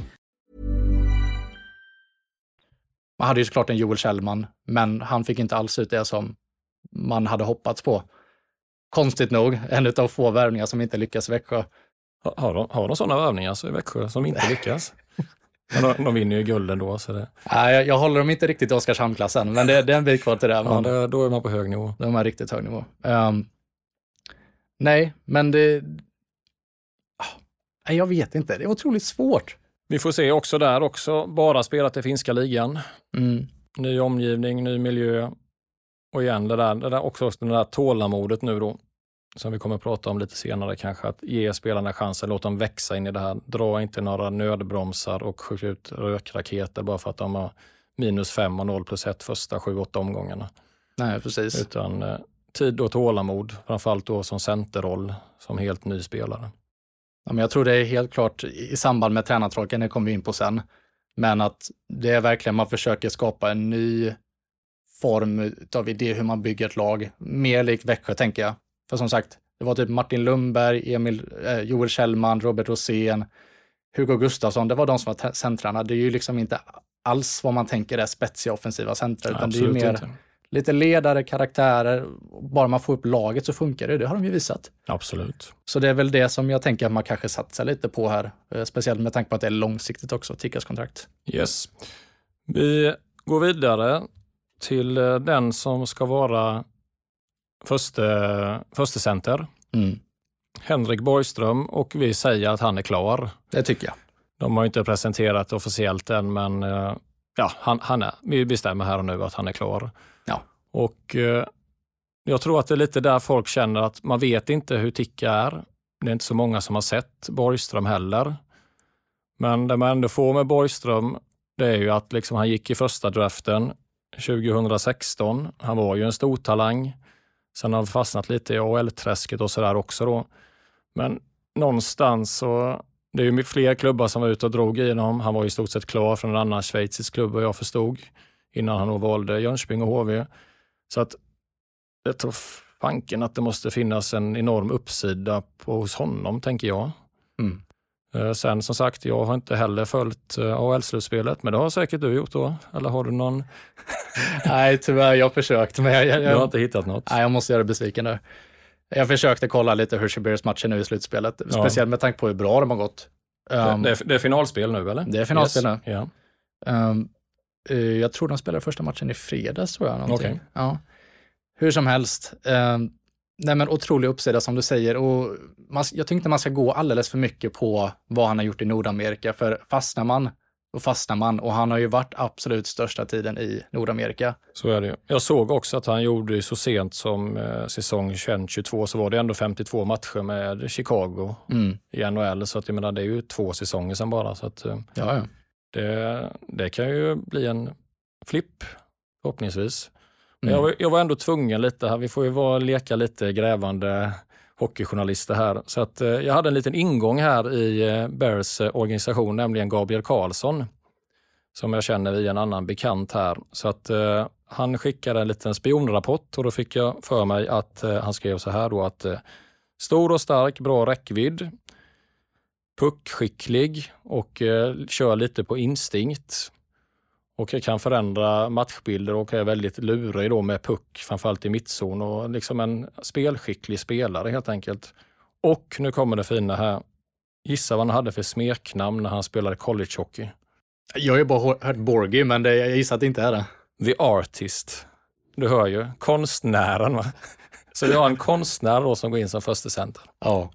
S1: Man hade ju såklart en Joel Kjellman, men han fick inte alls ut det som man hade hoppats på. Konstigt nog, en av få värvningar som inte lyckas i Växjö.
S2: Har de, har de sådana värvningar i Växjö som inte lyckas? Men de, de vinner ju guld ändå. Så det...
S1: Nej, jag, jag håller dem inte riktigt i Oskarshamnsklassen, men det, det är en bit kvar till det.
S2: Ja, det, då är man på hög nivå.
S1: Då är man riktigt hög nivå. Um, nej, men det... Ah, jag vet inte, det är otroligt svårt.
S2: Vi får se också där också, bara spelat i finska ligan. Mm. Ny omgivning, ny miljö. Och igen det där, det där också det där tålamodet nu då som vi kommer att prata om lite senare kanske, att ge spelarna chansen, låt dem växa in i det här. Dra inte några nödbromsar och skjuta ut rökraketer bara för att de har minus fem och noll plus ett första sju, åtta omgångarna.
S1: Nej, precis.
S2: Utan eh, tid och tålamod, framförallt då som centerroll, som helt ny spelare.
S1: Ja, men jag tror det är helt klart i samband med tränartråken, det kommer vi in på sen, men att det är verkligen man försöker skapa en ny form av idé hur man bygger ett lag. Mer likt Växjö tänker jag. För som sagt, det var typ Martin Lundberg, Emil, eh, Joel Kjellman, Robert Rosén, Hugo Gustafsson. Det var de som var centrarna. Det är ju liksom inte alls vad man tänker är spetsiga offensiva centrar, utan det är ju mer inte. Lite ledare, karaktärer. Bara man får upp laget så funkar det. Det har de ju visat.
S2: Absolut.
S1: Så det är väl det som jag tänker att man kanske satsar lite på här. Eh, speciellt med tanke på att det är långsiktigt också, Tickas kontrakt.
S2: Yes. Vi går vidare till eh, den som ska vara förste, förste center.
S1: Mm.
S2: Henrik Borgström och vi säger att han är klar.
S1: Det tycker jag.
S2: De har inte presenterat officiellt än, men eh, ja, han, han är, vi bestämmer här och nu att han är klar.
S1: Ja.
S2: Och eh, jag tror att det är lite där folk känner att man vet inte hur Ticka är. Det är inte så många som har sett Borgström heller. Men det man ändå får med Borgström, det är ju att liksom han gick i första draften 2016. Han var ju en stor talang. Sen har han fastnat lite i AHL-träsket och sådär också då. Men någonstans så, det är ju fler klubbar som var ute och drog i honom. Han var i stort sett klar från en annan schweizisk klubb vad jag förstod innan han nog valde Jönköping och HV. Så att jag tror fanken att det måste finnas en enorm uppsida på, hos honom, tänker jag.
S1: Mm.
S2: Eh, Sen som sagt, jag har inte heller följt eh, AHL-slutspelet, men det har säkert du gjort då? Eller har du någon?
S1: Nej, tyvärr. Jag har försökt, men jag, jag,
S2: Du har inte hittat något?
S1: nej, jag måste göra dig besviken där. Jag försökte kolla lite Hershey matcher nu i slutspelet,
S2: Ja.
S1: speciellt med tanke på hur bra de har gått. Um,
S2: det, det, är, det är finalspel nu eller?
S1: Det är finalspel
S2: yes. Ja.
S1: Um, eh, jag tror de spelade första matchen i fredags, tror jag. någonting.
S2: Okej.
S1: Ja. Hur som helst. Um, nej men otrolig uppsida som du säger. Och man, jag tycker inte man ska gå alldeles för mycket på vad han har gjort i Nordamerika. För fastnar man, då fastnar man. Och han har ju varit absolut största tiden i Nordamerika.
S2: Så är det ju. Jag såg också att han gjorde så sent som eh, säsong 21-22 så var det ändå 52 matcher med Chicago
S1: Mm.
S2: i NHL. Så att jag menar, det är ju två säsonger sedan bara. Så att, eh,
S1: Ja, ja.
S2: Det, det kan ju bli en flipp förhoppningsvis. Men
S1: Mm.
S2: jag, var- jag var ändå tvungen lite här. Vi får ju vara, leka lite grävande hockeyjournalister här. Så att, eh, jag hade en liten ingång här i eh, Bears eh, organisation, nämligen Gabriel Karlsson, som jag känner via en annan bekant här. Så att eh, han skickade en liten spionrapport och då fick jag för mig att eh, han skrev så här då att eh, stor och stark, bra räckvidd, puckskicklig och eh, kör lite på instinkt. Och kan förändra matchbilder och är väldigt lurig då med puck, framförallt i mittzon och liksom en spelskicklig spelare helt enkelt. Och nu kommer det fina här. Gissa vad han hade för smeknamn när han spelade collegehockey.
S1: Jag har ju bara hört- Borgi, men det, jag gissar att det inte är det.
S2: The Artist. Du hör ju, konstnären. Va? Så vi har en konstnär då som går in som första center.
S1: Ja.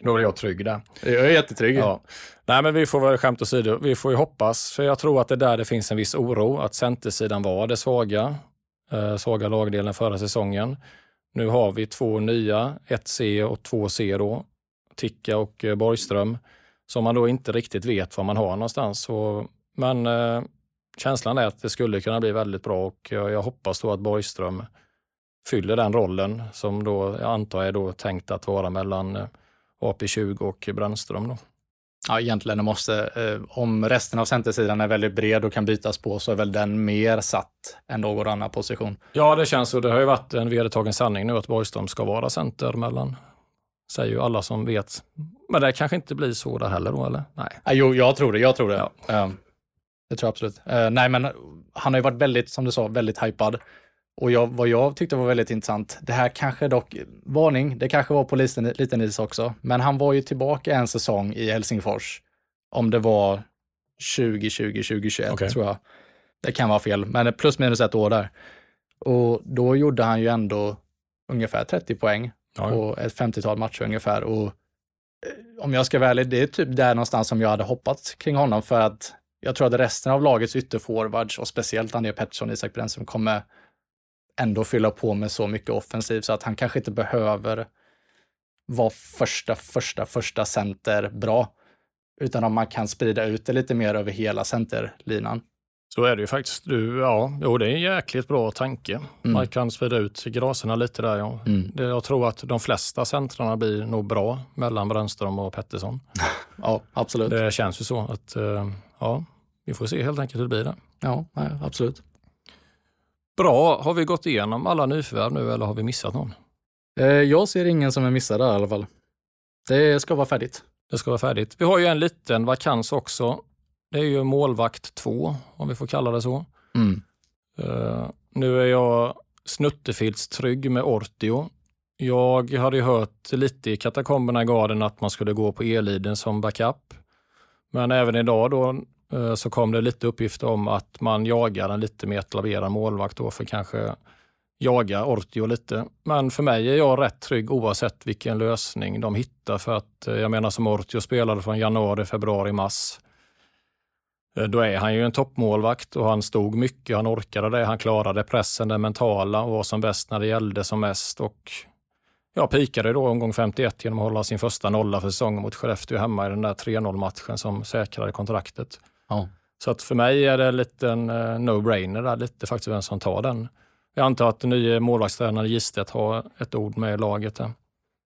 S2: Då är jag trygg där.
S1: Jag är jättetrygg.
S2: Ja. Nej, men vi får väl skämt åsido. Vi får ju hoppas, för jag tror att det är där det finns en viss oro, att centersidan var det svaga, eh, svaga lagdelen förra säsongen. Nu har vi två nya, ett C och två C då, Ticka och eh, Borgström, som man då inte riktigt vet var man har någonstans. Så, men eh, känslan är att det skulle kunna bli väldigt bra och jag, jag hoppas då att Borgström fyller den rollen som då jag antar är då tänkt att vara mellan eh, AP20 och Brännström. Då.
S1: Ja, egentligen måste, eh, om resten av centersidan är väldigt bred och kan bytas på så är väl den mer satt än någon annan position.
S2: Ja, det känns så. Det har ju varit en vedertagen sanning nu att Borgström ska vara center mellan, säger ju alla som vet. Men det kanske inte blir så där heller då, eller? Nej.
S1: Ja, jo, jag tror det. Jag tror det. Eh, det tror jag absolut. Eh, nej, men han har ju varit väldigt, som du sa, väldigt hypad. Och jag, vad jag tyckte var väldigt intressant, det här kanske dock, varning, det kanske var på liten, liten is också, men han var ju tillbaka en säsong i Helsingfors. Om det var 2020, 2021
S2: Okej.
S1: tror jag. Det kan vara fel, men plus minus ett år där. Och då gjorde han ju ändå ungefär 30 poäng
S2: Ja,
S1: på ett 50-tal matcher ungefär. Och eh, om jag ska vara ärlig, det är typ där någonstans som jag hade hoppats kring honom för att jag tror att resten av lagets ytterforwards och speciellt André Pettersson och Isak Brännström kommer ändå fylla på med så mycket offensiv så att han kanske inte behöver vara första, första, första center bra. Utan om man kan sprida ut det lite mer över hela centerlinan.
S2: Så är det ju faktiskt. Du, ja, jo, det är en jäkligt bra tanke. Man kan sprida ut graserna lite där. Ja.
S1: Mm.
S2: Det, jag tror att de flesta centrarna blir nog bra mellan Brännström och Pettersson.
S1: Ja, absolut.
S2: Det känns ju så att, eh, ja, vi får se helt enkelt hur det blir där.
S1: Ja, nej, absolut.
S2: Bra, har vi gått igenom alla nyförvärv nu eller har vi missat någon?
S1: Eh, Jag ser ingen som är missad i alla fall. Det ska vara färdigt.
S2: Det ska vara färdigt. Vi har ju en liten vakans också. Det är ju målvakt 2, om vi får kalla det så.
S1: Mm.
S2: Eh, nu är jag Snuttefilts trygg med Ortio. Jag hade ju hört lite i katakomberna i garden att man skulle gå på Eliden som backup. Men även idag då Eh, så kom det lite uppgifter om att man jagar en lite mer etablerad målvakt då för kanske jaga Ortio lite. Men för mig är jag rätt trygg oavsett vilken lösning de hittar för att eh, jag menar som Ortio spelade från januari, februari, mars. Eh, då är han ju en toppmålvakt och han stod mycket, han orkade det, han klarade pressen, den mentala och var som bäst när det gällde som mest. Och jag pikade då omgång 51 genom att hålla sin första nolla för säsongen mot Skellefteå hemma i den där 3-0 matchen som säkrade kontraktet.
S1: Ja.
S2: Så att för mig är det lite en uh, no-brainer där, lite faktiskt vem som tar den. Jag antar att den nya målvaktstränaren Gistet har ett ord med i laget där.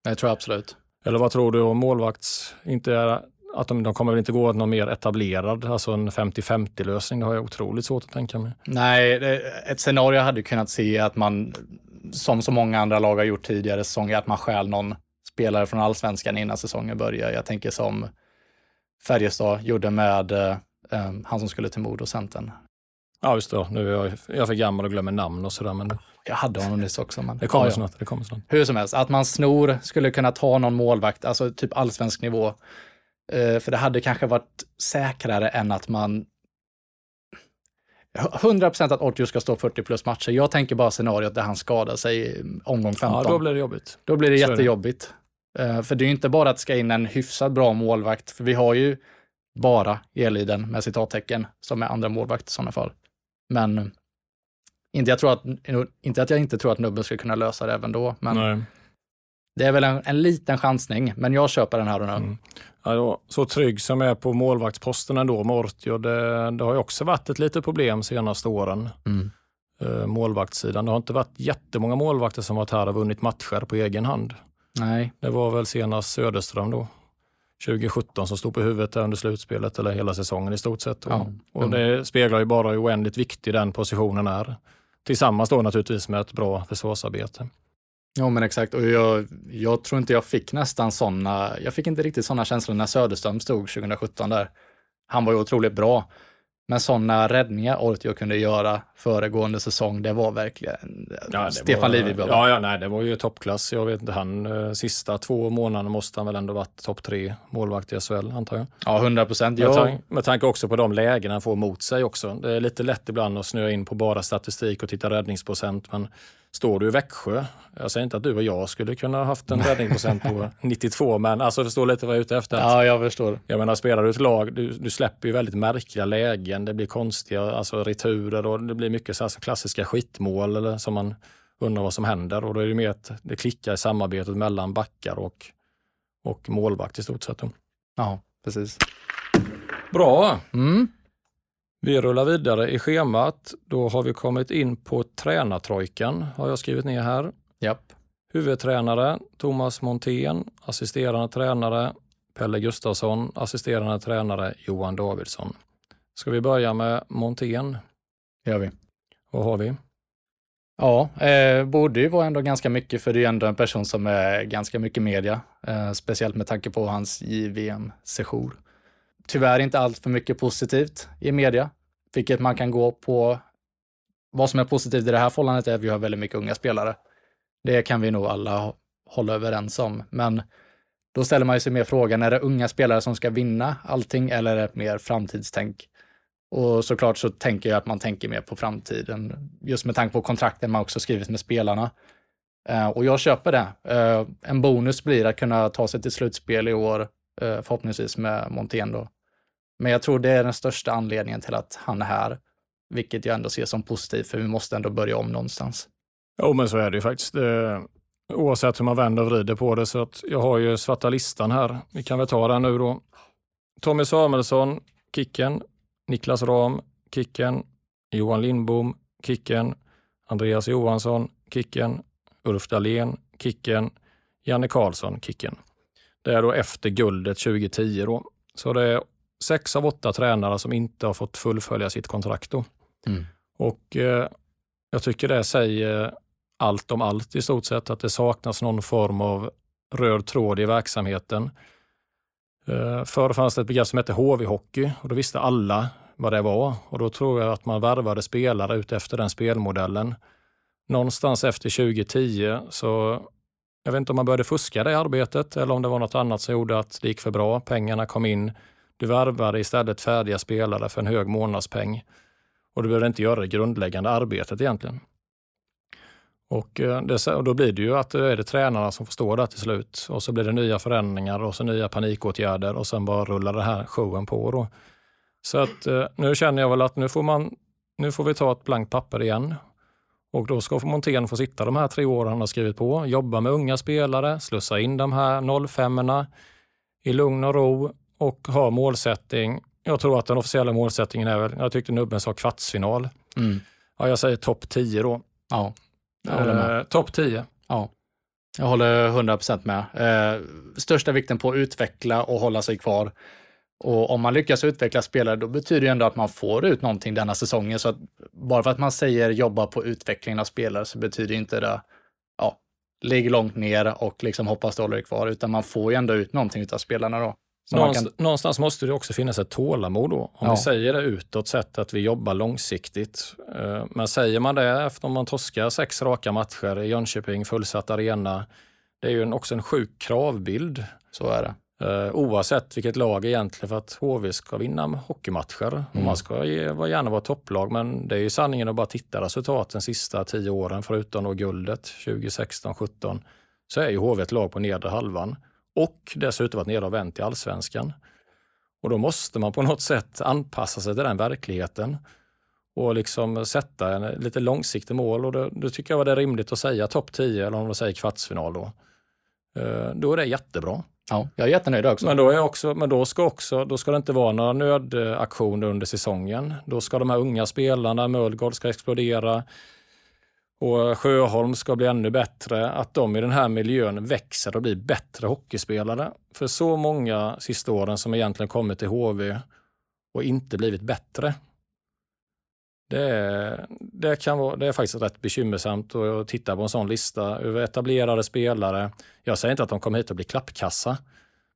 S1: Jag tror absolut.
S2: Eller vad tror du om målvakts... Inte är, att de, de kommer väl inte gå någon mer etablerad, alltså en 50-50 lösning. Det har jag otroligt svårt att tänka mig.
S1: Nej, det, ett scenario hade kunnat se att man, som så många andra lag har gjort tidigare säsonger, att man stjäl någon spelare från allsvenskan innan säsongen börjar. Jag tänker som Färjestad gjorde med eh, han som skulle till Modo, Centern.
S2: Ja, just det. Nu är jag, jag för gammal och glömmer namn och sådär. Men
S1: Jag hade honom nyss också. Men...
S2: det kommer
S1: Ja,
S2: snart. Det kommer snart.
S1: Hur som helst, att man snor skulle kunna ta någon målvakt, alltså typ allsvensk nivå. Eh, för det hade kanske varit säkrare än att man 100% att Ortio ska stå 40 plus matcher. Jag tänker bara scenariot där han skadar sig omgång 15.
S2: Ja, då blir det jobbigt.
S1: Då blir det
S2: är det.
S1: jättejobbigt. Eh, För det är ju inte bara att ska in en hyfsat bra målvakt, för vi har ju bara Eliden med citattecken som är andra målvakt i sådana fall. Men inte, jag tror att, inte att jag inte tror att Nubben ska kunna lösa det även då, men
S2: Nej.
S1: det är väl en, en liten chansning. Men jag köper den här och nu.
S2: Mm. Ja, så trygg som jag är på målvaktsposten ändå med Ortio, det, det har ju också varit ett litet problem senaste åren.
S1: Mm.
S2: Eh, målvaktssidan. Det har inte varit jättemånga målvakter som varit här och vunnit matcher på egen hand.
S1: Nej,
S2: Det var väl senast Söderström då, 2017, som stod på huvudet där under slutspelet, eller hela säsongen i stort sett.
S1: Ja.
S2: Och det speglar ju bara hur oändligt viktig den positionen är. Tillsammans då naturligtvis med ett bra försvarsarbete.
S1: ja men exakt. Och jag, jag tror inte jag fick nästan sådana, jag fick inte riktigt sådana känslor när Söderström stod 2017 där. Han var ju otroligt bra. Men sådana räddningar Ortio kunde göra föregående säsong, det var verkligen
S2: det
S1: Stefan
S2: var,
S1: Livi.
S2: Ja, ja, nej, det var ju toppklass. Jag vet inte, han eh, sista två månaderna måste han väl ändå varit topp tre målvakt i SHL, antar jag.
S1: Ja, 100 procent.
S2: Med,
S1: Jag,
S2: tan- med tanke också på de lägen han får mot sig också. Det är lite lätt ibland att snöa in på bara statistik och titta räddningsprocent, men står du i Växjö, jag säger inte att du och jag skulle kunna ha haft en räddningsprocent på 92, men alltså förstår lite vad jag är ute efter.
S1: ja, jag förstår.
S2: Jag menar, spelar du ett lag, du, du släpper ju väldigt märkliga lägen. Det blir konstiga alltså, returer och det blir mycket så här, så klassiska skitmål eller, som man undrar vad som händer. Och då är det mer att det klickar i samarbetet mellan backar och, och målvakt i stort sett.
S1: Ja, precis.
S2: Bra!
S1: Mm.
S2: Vi rullar vidare i schemat. Då har vi kommit in på tränartrojkan, har jag skrivit ner här.
S1: Japp.
S2: Huvudtränare Thomas Montén, assisterande tränare Pelle Gustafsson, assisterande tränare Johan Davidsson. Ska vi börja med Montén?
S1: gör vi.
S2: Vad har vi?
S1: Ja, eh, borde ju vara ändå ganska mycket, för det är ändå en person som är ganska mycket media, eh, speciellt med tanke på hans JVM-sejour. Tyvärr inte allt för mycket positivt i media, vilket man kan gå på. Vad som är positivt i det här förhållandet är att vi har väldigt mycket unga spelare. Det kan vi nog alla hålla överens om, men då ställer man ju sig mer frågan, är det unga spelare som ska vinna allting eller är det mer framtidstänk? Och såklart så tänker jag att man tänker mer på framtiden, just med tanke på kontrakten man också skrivit med spelarna. Eh, och jag köper det. Eh, en bonus blir att kunna ta sig till slutspel i år, eh, förhoppningsvis med Montén då. Men jag tror det är den största anledningen till att han är här, vilket jag ändå ser som positivt, för vi måste ändå börja om någonstans.
S2: Jo, men så är det ju faktiskt. Det, oavsett hur man vänder och vrider på det. Så att jag har ju svarta listan här. Vi kan väl ta den nu då. Tommy Samuelsson, Kicken. Niklas Ram, Kicken. Johan Lindbom, Kicken. Andreas Johansson, Kicken. Ulf Dahlén, Kicken. Janne Karlsson, Kicken. Det är då efter guldet 2010 då. Så det är sex av åtta tränare som inte har fått fullfölja sitt kontrakt.
S1: Mm.
S2: Och eh, jag tycker det säger allt om allt i stort sett, att det saknas någon form av röd tråd i verksamheten. Eh, Förr fanns det ett begrepp som hette HV-hockey och då visste alla vad det var och då tror jag att man värvade spelare ut efter den spelmodellen. någonstans efter 2010 så jag vet inte om man började fuska det arbetet eller om det var något annat som gjorde att det gick för bra. Pengarna kom in. Du värvade istället färdiga spelare för en hög månadspeng. Och du behöver inte göra det grundläggande arbetet egentligen. Och, eh, det, och då blir det ju att det är det tränarna som får stå där till slut. Och så blir det nya förändringar och så nya panikåtgärder och sen bara rullar den här showen på. Då. Så att eh, nu känner jag väl att nu får, man, nu får vi ta ett blankt papper igen. Och då ska Montén få sitta de här tre åren han har skrivit på, jobba med unga spelare, slussa in de här 05 i lugn och ro och ha målsättning. Jag tror att den officiella målsättningen är väl, jag tyckte Nubben sa kvartsfinal. Mm. Ja, jag säger topp 10 då.
S1: Ja, jag håller med.
S2: Eh, topp 10.
S1: Ja, jag håller 100% med. Eh, största vikten på att utveckla och hålla sig kvar. Och om man lyckas utveckla spelare, då betyder det ändå att man får ut någonting denna säsongen. Så att bara för att man säger jobba på utvecklingen av spelare så betyder inte det, ja, ligg långt ner och liksom hoppas du håller dig kvar, utan man får ju ändå ut någonting av spelarna då.
S2: Någonstans, kan... någonstans, måste det också finnas ett tålamod då. Om ja. vi säger det utåt sett att vi jobbar långsiktigt. Eh, men säger man det efter man torskar sex raka matcher i Jönköping, fullsatt arena, det är ju också en sjuk kravbild.
S1: Så är det.
S2: Uh, oavsett vilket lag egentligen för att HV ska vinna hockeymatcher. Mm. Och man ska gärna vara topplag men det är ju sanningen att bara titta resultaten sista tio åren förutom då guldet 2016-17 så är ju HV ett lag på nedre halvan och dessutom varit nere och vänt i allsvenskan. Och då måste man på något sätt anpassa sig till den verkligheten och liksom sätta en lite långsiktig mål och då, då tycker jag det rimligt att säga topp 10 eller om de säger kvartsfinal då. Uh, då är det jättebra.
S1: Ja, jag är jättenöjd också.
S2: Men då, är också, men då ska, också, då ska det inte vara några nödaktioner under säsongen. Då ska de här unga spelarna, Mölgård ska explodera och Sjöholm ska bli ännu bättre. Att de i den här miljön växer och blir bättre hockeyspelare. För så många sista åren som egentligen kommit till HV och inte blivit bättre. Det, det, kan vara, det är faktiskt rätt bekymmersamt att titta på en sån lista över etablerade spelare. Jag säger inte att de kommer hit och blir klappkassa,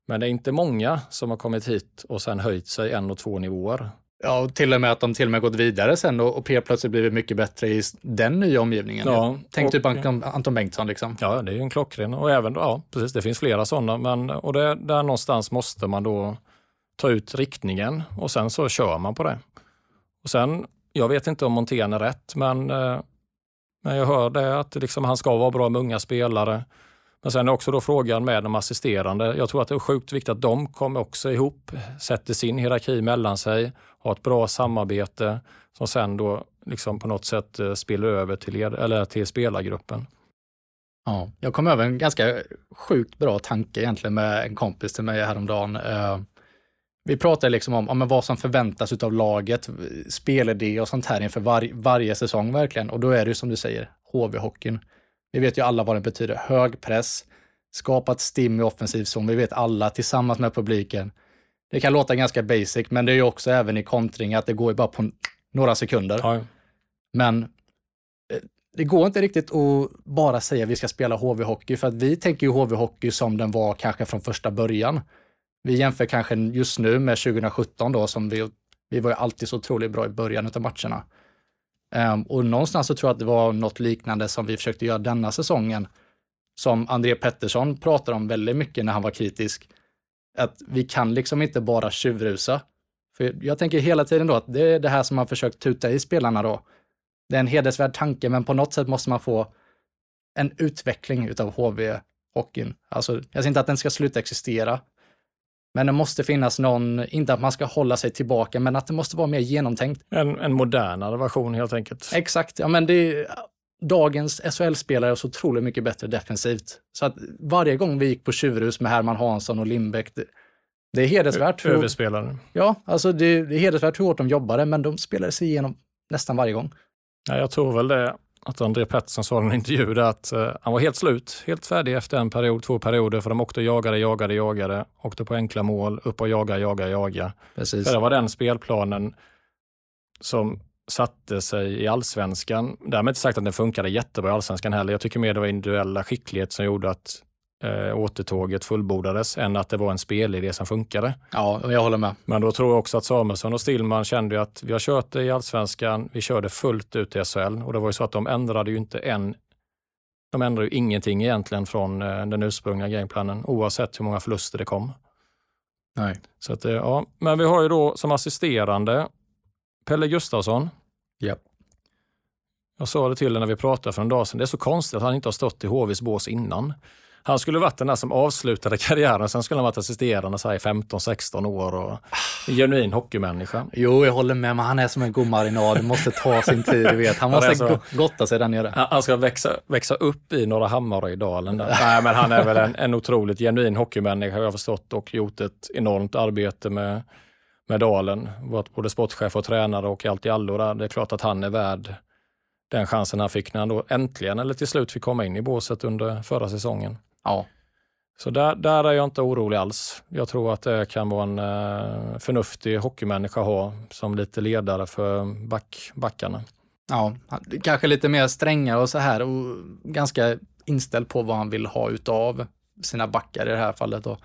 S2: men det är inte många som har kommit hit och sen höjt sig en och två nivåer.
S1: Ja, och till och med att de till och med gått vidare sen och, och P plötsligt blivit mycket bättre i den nya omgivningen. Ja, Tänk typ Anton, Anton Bengtsson liksom.
S2: Ja, det är ju en klockren och även, ja precis, det finns flera sådana, men och det, där någonstans måste man då ta ut riktningen och sen så kör man på det. Och sen jag vet inte om Montén är rätt, men, eh, men jag hör det att liksom han ska vara bra med unga spelare. Men sen är också då frågan med de assisterande. Jag tror att det är sjukt viktigt att de kommer också ihop, sätter sin hierarki mellan sig, har ett bra samarbete som sen då liksom på något sätt eh, spiller över till, eller till spelargruppen.
S1: Ja, jag kom över en ganska sjukt bra tanke egentligen med en kompis till mig häromdagen. Eh, vi pratade liksom om, om vad som förväntas av laget, spelidé och sånt här inför var, varje säsong verkligen. Och då är det ju som du säger, HV-hockeyn. Vi vet ju alla vad den betyder. Hög press, skapat stim i offensiv zon. Vi vet alla tillsammans med publiken. Det kan låta ganska basic, men det är ju också även i kontring att det går ju bara på några sekunder. Ja. Men eh, det går inte riktigt att bara säga att vi ska spela HV-hockey, för att vi tänker ju HV-hockey som den var kanske från första början. Vi jämför kanske just nu med 2017 då, som vi, vi var ju alltid så otroligt bra i början av matcherna. Um, och någonstans så tror jag att det var något liknande som vi försökte göra denna säsongen, som André Pettersson pratade om väldigt mycket när han var kritisk. Att vi kan liksom inte bara tjuvrusa. För jag tänker hela tiden då att det är det här som man försökt tuta i spelarna då. Det är en hedersvärd tanke, men på något sätt måste man få en utveckling utav HV-hockeyn. Alltså, jag säger inte att den ska sluta existera, men det måste finnas någon, inte att man ska hålla sig tillbaka, men att det måste vara mer genomtänkt.
S2: En, en modernare version helt enkelt.
S1: Exakt, ja men det dagens SHL-spelare är så otroligt mycket bättre defensivt. Så att varje gång vi gick på tjurhus med Herman Hansson och Lindbäck, det, det är hedersvärt.
S2: Överspelare.
S1: Ja, alltså det, det är hedersvärt hur hårt de jobbade, men de spelade sig igenom nästan varje gång.
S2: Ja, jag tror väl det att André Pettersson sa i en intervju där att uh, han var helt slut, helt färdig efter en period, två perioder, för de åkte och jagade, jagade, jagade, åkte på enkla mål, upp och jaga, jaga, jaga. Precis. För det var den spelplanen som satte sig i allsvenskan. Därmed inte sagt att den funkade jättebra i allsvenskan heller. Jag tycker mer det var individuella skicklighet som gjorde att eh, återtåget fullbordades än att det var en spelidé som funkade.
S1: Ja, jag håller med.
S2: Men då tror jag också att Samuelsson och Stillman kände att vi har kört det i allsvenskan, vi körde fullt ut i SHL och det var ju så att de ändrade ju inte en de ändrade ju ingenting egentligen från eh, den ursprungliga gameplanen oavsett hur många förluster det kom.
S1: Nej.
S2: Så att, eh, ja. Men vi har ju då som assisterande Pelle Gustafsson.
S1: Ja.
S2: Jag sa det till dig när vi pratade för en dag sedan. Det är så konstigt att han inte har stått i HVs bås innan. Han skulle varit den där som avslutade karriären, sen skulle han varit assisterande så här i 15-16 år och en genuin hockeymänniska.
S1: Jo, jag håller med, men han är som en god marinad. Det måste ta sin tid, du vet. Han måste
S2: så.
S1: go- gotta sig där nere.
S2: Han ska växa, växa upp i Norra Hammaröjdalen. Där. Nej, men han är väl en, en otroligt genuin hockeymänniska har jag förstått och gjort ett enormt arbete med, med Dalen. Varit både sportchef och tränare och allt i allo där. Det är klart att han är värd den chansen han fick när han då äntligen, eller till slut, fick komma in i båset under förra säsongen.
S1: Ja.
S2: Så där, där är jag inte orolig alls. Jag tror att det kan vara en eh, förnuftig hockeymänniska att ha som lite ledare för back, backarna.
S1: Ja, kanske lite mer strängare och så här och ganska inställd på vad han vill ha utav sina backar i det här fallet då.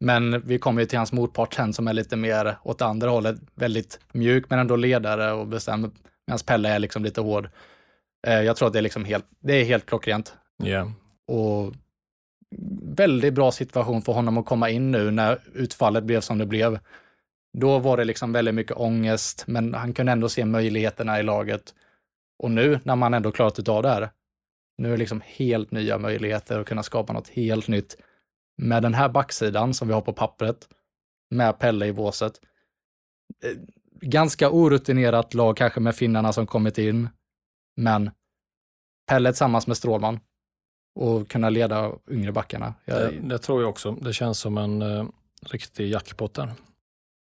S1: Men vi kommer ju till hans motpart sen som är lite mer åt andra hållet, väldigt mjuk men ändå ledare och bestämmer, medan Pelle är liksom lite hård. Eh, Jag tror att det är liksom helt, det är helt klockrent.
S2: Yeah.
S1: Och väldigt bra situation för honom att komma in nu när utfallet blev som det blev. Då var det liksom väldigt mycket ångest, men han kunde ändå se möjligheterna i laget. Och nu när man ändå klarat utav det här, nu är det liksom helt nya möjligheter att kunna skapa något helt nytt. Med den här backsidan som vi har på pappret, med Pelle i båset. Eh, ganska orutinerat lag kanske med finnarna som kommit in, men Pelle tillsammans med Strålman och kunna leda yngre backarna. Jag,
S2: Det, det tror jag också. Det känns som en eh, riktig jackpot där.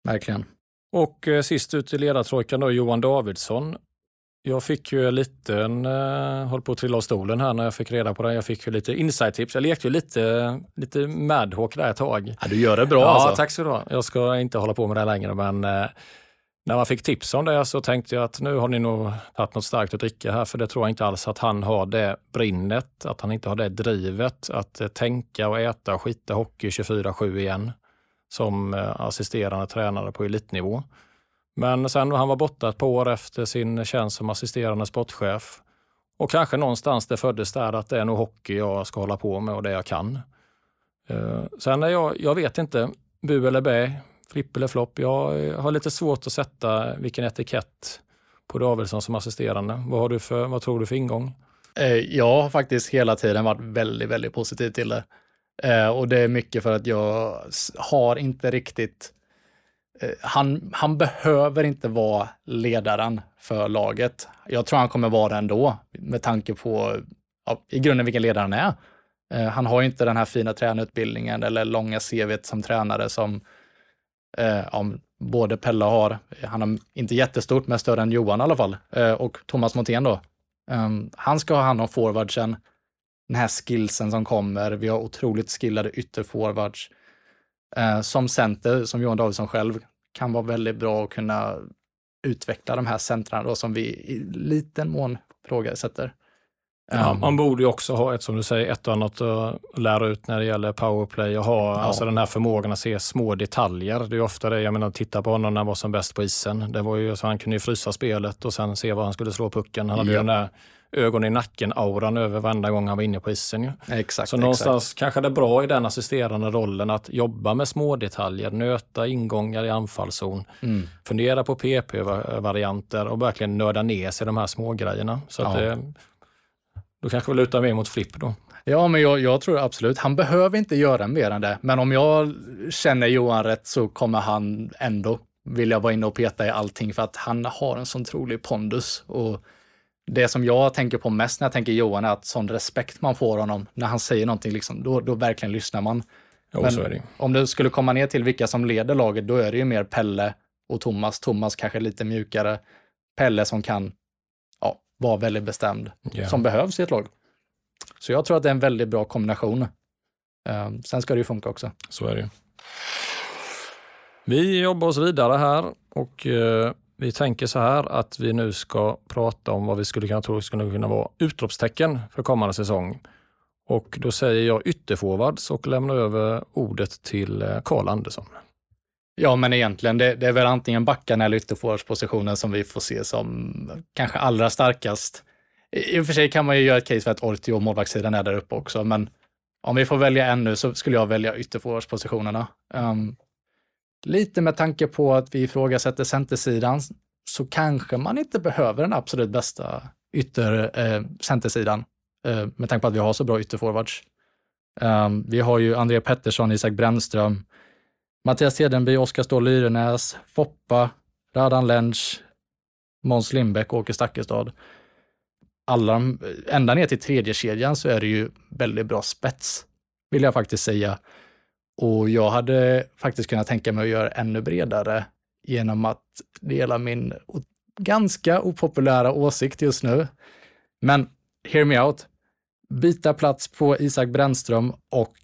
S1: Verkligen.
S2: Och eh, sist ut i ledartrojkan då Johan Davidsson. Jag fick ju lite eh, höll på att trilla av stolen här när jag fick reda på det. Jag fick ju lite insight-tips. Jag lekte ju lite, lite Madhawk där ett tag.
S1: Ja, du gör det bra
S2: ja,
S1: alltså.
S2: tack så du ha. Jag ska inte hålla på med det längre, men eh, när man fick tips om det så tänkte jag att nu har ni nog tagit något starkt att dricka här, för det tror jag inte alls att han har det brinnet, att han inte har det drivet att eh, tänka och äta och skita hockey 24-7 igen som eh, assisterande tränare på elitnivå. Men sen när han var borta ett par år efter sin tjänst som assisterande sportchef och kanske någonstans det föddes där att det är nog hockey jag ska hålla på med och det jag kan. Eh, sen är jag, jag vet inte, bu eller bä, flipp eller flopp. Jag eh, har lite svårt att sätta vilken etikett på Davidsson som assisterande. Vad, har du för, vad tror du för ingång?
S1: Eh, jag har faktiskt hela tiden varit väldigt, väldigt positiv till det. Eh, och det är mycket för att jag har inte riktigt han, han behöver inte vara ledaren för laget. Jag tror han kommer vara det ändå med tanke på ja, i grunden vilken ledare han är. Han har ju inte den här fina tränarutbildningen eller långa CV som tränare som eh, om både Pelle har. Han har inte jättestort, men större än Johan i alla fall. Eh, och Thomas Montén då. Um, han ska ha hand om forwardsen, den här skillsen som kommer. Vi har otroligt skillade ytterforwards. Eh, som center, som Johan Davidsson själv, kan vara väldigt bra att kunna utveckla de här centrarna då, som vi i liten mån ifrågasätter.
S2: Ja, man borde ju också ha ett, som du säger, ett och annat att lära ut när det gäller powerplay och ha alltså den här förmågan att se små detaljer. Det är ju ofta det, jag menar titta på honom när han var som bäst på isen. Det var ju så han kunde ju frysa spelet och sen se var han skulle slå pucken. Han hade ju
S1: Ja.
S2: den där ögon i nacken-auran över varenda gång han var inne på isen. Ju.
S1: exakt.
S2: Så någonstans kanske det är bra i den assisterande rollen att jobba med små detaljer, nöta ingångar i anfallszon,
S1: exakt. Mm.
S2: fundera på PP-varianter och verkligen nörda ner sig i de här små grejerna. Så att
S1: Ja.
S2: det, då kanske vi lutar mer mot flipp då.
S1: Ja, men jag, jag tror absolut, han behöver inte göra mer än det. Men om jag känner Johan rätt så kommer han ändå vilja vara inne och peta i allting för att han har en sån trolig pondus. Och det som jag tänker på mest när jag tänker Johan är att sån respekt man får honom när han säger någonting, liksom, då, då verkligen lyssnar man.
S2: Jo,
S1: Men
S2: det
S1: om det skulle komma ner till vilka som leder laget, då är det ju mer Pelle och Thomas. Thomas kanske lite mjukare. Pelle som kan vara väldigt bestämd
S2: Ja.
S1: som behövs i ett lag. Så jag tror att det är en väldigt bra kombination. Eh, sen ska det ju funka också.
S2: Så är det ju. Vi jobbar oss vidare här och eh, vi tänker så här att vi nu ska prata om vad vi skulle kunna tro skulle kunna vara utropstecken för kommande säsong. Och då säger jag ytterforwards och lämnar över ordet till eh, Karl Andersson.
S1: Ja, men egentligen, det, det är väl antingen backarna eller ytterforwardspositionen som vi får se som kanske allra starkast. I, I och för sig kan man ju göra ett case för att Ortio och målvaktssidan är där uppe också, men om vi får välja en nu så skulle jag välja ytterforwardspositionerna. Um, lite med tanke på att vi ifrågasätter centersidan så kanske man inte behöver den absolut bästa ytter eh, centersidan eh, med tanke på att vi har så bra ytterforwards. Um, vi har ju André Pettersson, Isak Brännström, Mattias Hedenby, Oskar Ståhl Lyrenäs, Foppa, Radan Lensch, Måns Lindbäck och Åke Stakkestad. Alla ända ner till tredje kedjan så är det ju väldigt bra spets, vill jag faktiskt säga. Och jag hade faktiskt kunnat tänka mig att göra ännu bredare genom att dela min ganska opopulära åsikt just nu. Men hear me out. Byta plats på Isak Brännström och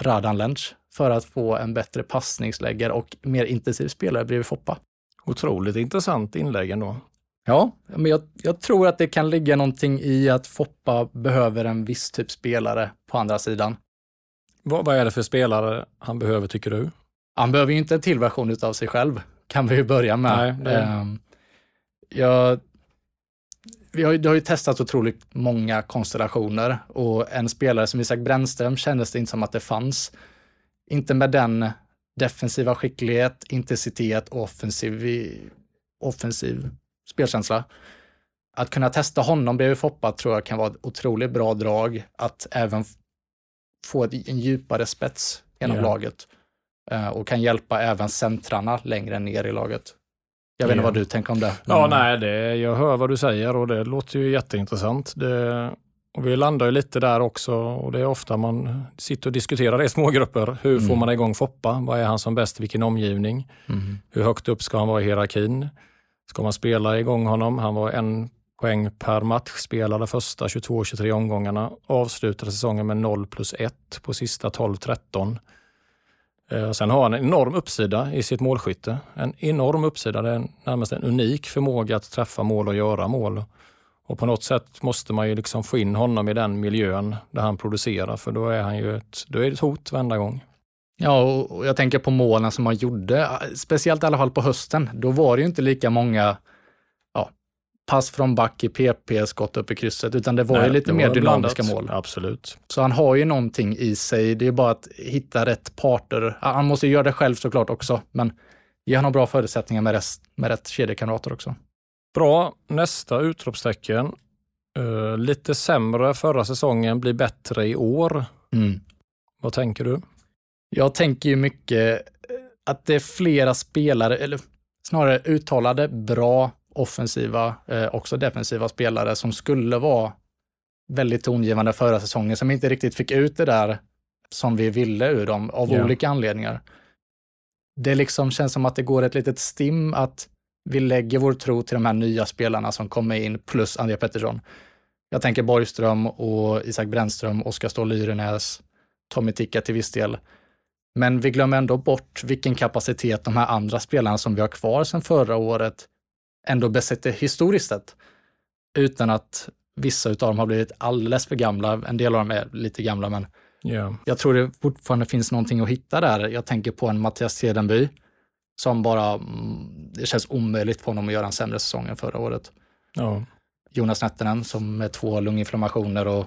S1: Radan Lensch för att få en bättre passningsläggare och mer intensiv spelare bredvid Foppa.
S2: Otroligt intressant inlägg ändå.
S1: Ja, men jag, jag, tror att det kan ligga någonting i att Foppa behöver en viss typ spelare på andra sidan.
S2: Vad, vad är det för spelare han behöver tycker du?
S1: Han behöver ju inte en till version av sig själv, kan vi ju börja med. Nej, det... um, jag, vi har, det har ju testat otroligt många konstellationer och en spelare som Isak Brännström kändes det inte som att det fanns. Inte med den defensiva skicklighet, intensitet och offensiv, offensiv spelkänsla. Att kunna testa honom bredvid Foppa tror jag kan vara ett otroligt bra drag. Att även få en djupare spets genom yeah. laget uh, och kan hjälpa även centrarna längre ner i laget. Jag vet inte vad du tänker om det.
S2: Ja, nej, det, jag hör vad du säger och det låter ju jätteintressant. Det, och vi landar ju lite där också och det är ofta man sitter och diskuterar i smågrupper. Hur mm. får man igång Foppa? Vad är han som bäst? Vilken omgivning? Mm. Hur högt upp ska han vara i hierarkin? Ska man spela igång honom? Han var en poäng per match, spelade första 22-23 omgångarna, avslutade säsongen med 0 plus 1 på sista 12-13. Eh, sen har han en enorm uppsida i sitt målskytte. En enorm uppsida. Det är närmast en unik förmåga att träffa mål och göra mål. Och på något sätt måste man ju liksom få in honom i den miljön där han producerar, för då är han ju ett, då är det ett hot varenda gång.
S1: Ja, och jag tänker på målen som han gjorde, speciellt i alla fall på hösten. Då var det ju inte lika många ja, pass från back i PP, skott upp i krysset, utan det var Nej, ju lite mer dynamiska blandat. mål.
S2: Absolut.
S1: Så han har ju någonting i sig. Det är bara att hitta rätt parter. Han måste göra det själv såklart också, men ge honom bra förutsättningar med, rest, med rätt kedjekamrater också.
S2: Bra, nästa utropstecken. Uh, lite sämre förra säsongen, blir bättre i år. Mm. Vad tänker du?
S1: Jag tänker ju mycket eh, att det är flera spelare, eller snarare uttalade bra offensiva, eh, också defensiva spelare som skulle vara väldigt tongivande förra säsongen, som inte riktigt fick ut det där som vi ville ur dem av yeah. olika anledningar. Det liksom känns som att det går ett litet stim att vi lägger vår tro till de här nya spelarna som kommer in, plus Andrea Pettersson. Jag tänker Borgström och Isak Brännström, Oskar Ståhl Lyrenäs, Tommy Ticka till viss del. Men vi glömmer ändå bort vilken kapacitet de här andra spelarna som vi har kvar sedan förra året ändå besitter historiskt sett. Utan att vissa av dem har blivit alldeles för gamla. En del av dem är lite gamla, men yeah. jag tror det fortfarande finns någonting att hitta där. Jag tänker på en Mattias Hedenby som bara, mm, det känns omöjligt för honom att göra en sämre säsong än förra året. Ja. Jonas Nettinen som med två lunginflammationer och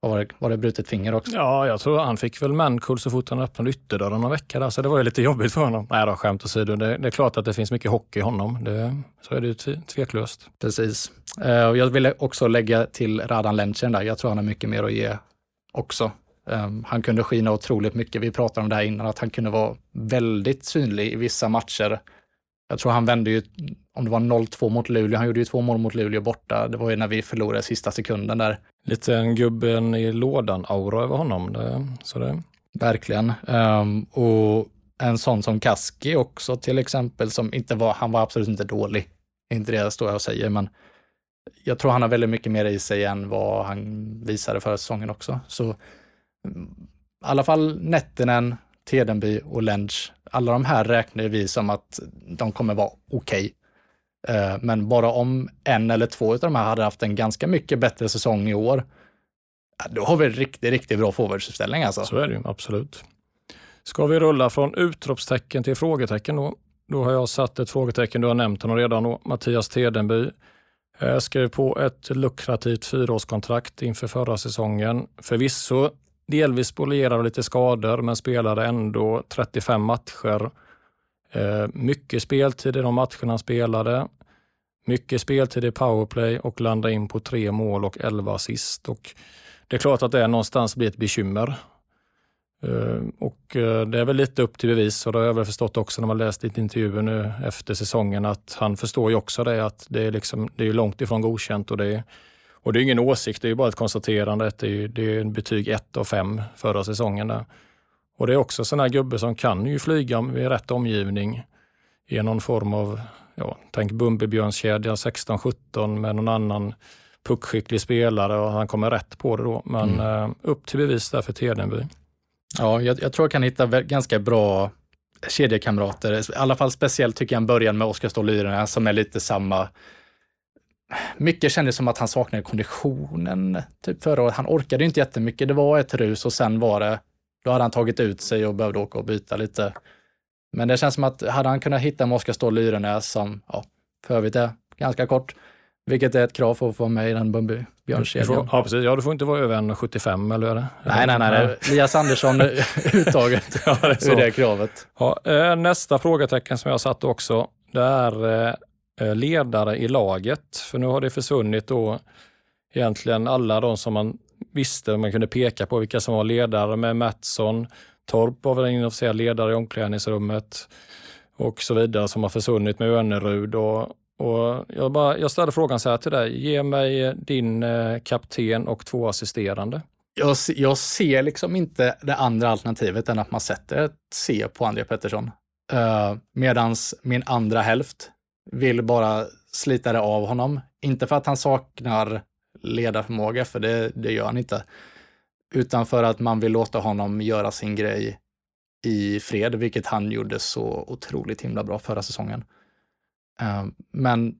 S1: var det, var det brutet finger också?
S2: Ja, jag tror han fick väl mankull så fort han öppnade ytterdörren någon vecka där, så det var ju lite jobbigt för honom. Nej då, skämt åsido. Det, det är klart att det finns mycket hockey i honom. Det, så är det ju tveklöst.
S1: Precis. Uh, jag ville också lägga till Radan Lentjen där. Jag tror han har mycket mer att ge också. Um, han kunde skina otroligt mycket. Vi pratade om det här innan, att han kunde vara väldigt synlig i vissa matcher. Jag tror han vände ju, om det var 0-2 mot Luleå, han gjorde ju två mål mot Luleå borta. Det var ju när vi förlorade sista sekunden där.
S2: Lite en gubben i lådan-aura över honom. Det, så det.
S1: Verkligen. Um, och en sån som Kaski också till exempel, som inte var, han var absolut inte dålig. Inte det står jag och säger, men jag tror han har väldigt mycket mer i sig än vad han visade förra säsongen också. Så i alla fall Nettinen, Tedenby och Lench, alla de här räknar vi som att de kommer vara okej. Okay. Men bara om en eller två av de här hade haft en ganska mycket bättre säsong i år, då har vi en riktigt, riktigt bra forwardsuppställning alltså.
S2: Så är det ju, absolut. Ska vi rulla från utropstecken till frågetecken då? Då har jag satt ett frågetecken, du har nämnt honom redan då, Mattias Tedenby. Jag skrev på ett lukrativt fyraårskontrakt inför förra säsongen. Förvisso delvis spolierad av lite skador, men spelade ändå 35 matcher. Eh, mycket speltid i de matcherna han spelade. Mycket speltid i powerplay och landade in på tre mål och 11 assist. Och det är klart att det någonstans blir ett bekymmer. Eh, och eh, det är väl lite upp till bevis och det har jag väl förstått också när man läst lite intervjuer nu efter säsongen att han förstår ju också det att det är, liksom, det är långt ifrån godkänt och det är, och det är ingen åsikt, det är bara ett konstaterande. Det är, det är en betyg 1 av 5 förra säsongen. Där. Och det är också sådana här gubbe som kan ju flyga vid rätt omgivning i någon form av, ja, tänk Bumbibjörnskedja 16-17 med någon annan puckskicklig spelare och han kommer rätt på det då. Men mm. eh, upp till bevis där för Tedenby.
S1: Ja, jag, jag, tror jag kan hitta ganska bra kedjekamrater. I alla fall speciellt tycker jag en början med Oskar Ståhl som är lite samma. Mycket kändes som att han saknade konditionen typ förra året. Han orkade inte jättemycket. Det var ett rus och sen var det, då hade han tagit ut sig och behövde åka och byta lite. Men det känns som att hade han kunnat hitta med Oskar Ståhl Lyrenäs som, ja, för övrigt är ganska kort, vilket är ett krav för att få med i den Bumby björnkedjan.
S2: Ja, precis. Ja, du får inte vara över 1,75 eller? eller?
S1: Nej, nej, nej. Elias Andersson uttaget ja, det är ur det kravet.
S2: Ja, eh, nästa frågetecken som jag satt också, det är eh, Eh, ledare i laget. För nu har det försvunnit då egentligen alla de som man visste, man kunde peka på vilka som var ledare med Mattsson, Torp var väl en inofficiell ledare i omklädningsrummet och så vidare som har försvunnit med Önerud och och jag, bara, jag ställer frågan så här till dig, ge mig eh, din eh, kapten och två assisterande.
S1: Jag, jag ser liksom inte det andra alternativet än att man sätter ett C på André Pettersson. Uh, medans min andra hälft vill bara slita det av honom. Inte för att han saknar ledarförmåga, för det, det gör han inte. Utan för att man vill låta honom göra sin grej i fred, vilket han gjorde så otroligt himla bra förra säsongen. Ehm, men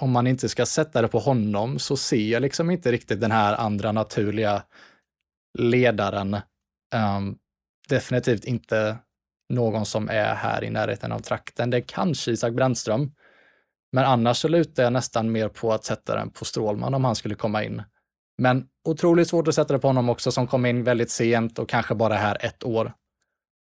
S1: om man inte ska sätta det på honom så ser jag liksom inte riktigt den här andra naturliga ledaren. Ehm, definitivt inte någon som är här i närheten av trakten. Det är kanske Isak Brännström. Men annars så lutar jag nästan mer på att sätta den på Strålman om han skulle komma in. Men otroligt svårt att sätta det på honom också som kom in väldigt sent och kanske bara här ett år.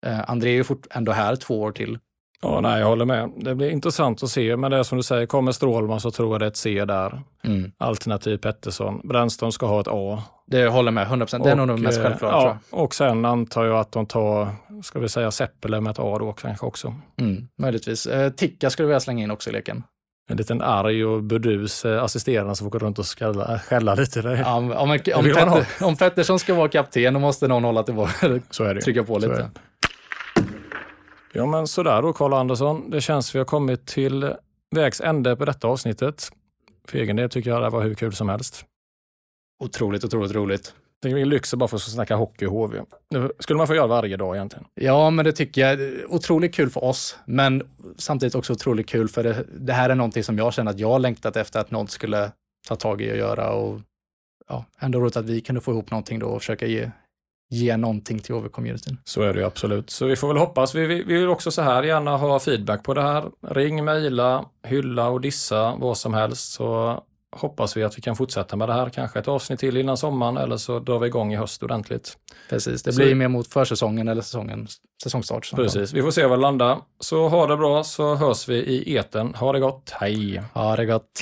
S1: Uh, André är ju fort ändå här två år till.
S2: Ja, nej, jag håller med. Det blir intressant att se, men det är som du säger, kommer Strålman så tror jag det är ett C där. Mm. Alternativ Pettersson. Brännström ska ha ett A.
S1: Det håller med, 100 procent. Det är nog det mest självklara.
S2: Ja, och sen antar jag att de tar, ska vi säga Seppele med ett A då kanske också.
S1: Mm, möjligtvis. Eh, Ticka skulle vi vilja slänga in också i leken.
S2: En liten arg och burdus eh, assisterande som gå runt och skälla, skälla lite.
S1: Där. Ja, om, om, om, om Pettersson ska vara kapten, då måste någon hålla tillbaka, så är det. trycka på lite.
S2: Ja men sådär då Karl Andersson. Det känns vi har kommit till vägs ände på detta avsnittet. För egen del tycker jag det var hur kul som helst.
S1: Otroligt, otroligt roligt.
S2: Det är min lyx att bara få snacka hockey i HV. Det skulle man få göra varje dag egentligen.
S1: Ja, men det tycker jag. Otroligt kul för oss, men samtidigt också otroligt kul för det, det här är någonting som jag känner att jag har längtat efter att någon skulle ta tag i och göra och ja, ändå roligt att vi kunde få ihop någonting då och försöka ge, ge någonting till HV-communityn.
S2: Så är det ju absolut. Så vi får väl hoppas. Vi, vi, vi vill också så här gärna ha feedback på det här. Ring, mejla, hylla och dissa vad som helst så hoppas vi att vi kan fortsätta med det här. Kanske ett avsnitt till innan sommaren eller så drar vi igång i höst ordentligt.
S1: Precis, det blir så... mer mot försäsongen eller säsongen, säsongstart.
S2: Precis, vi får se var det landar. Så ha det bra så hörs vi i eten. Ha det gott, hej!
S1: Ha det gott!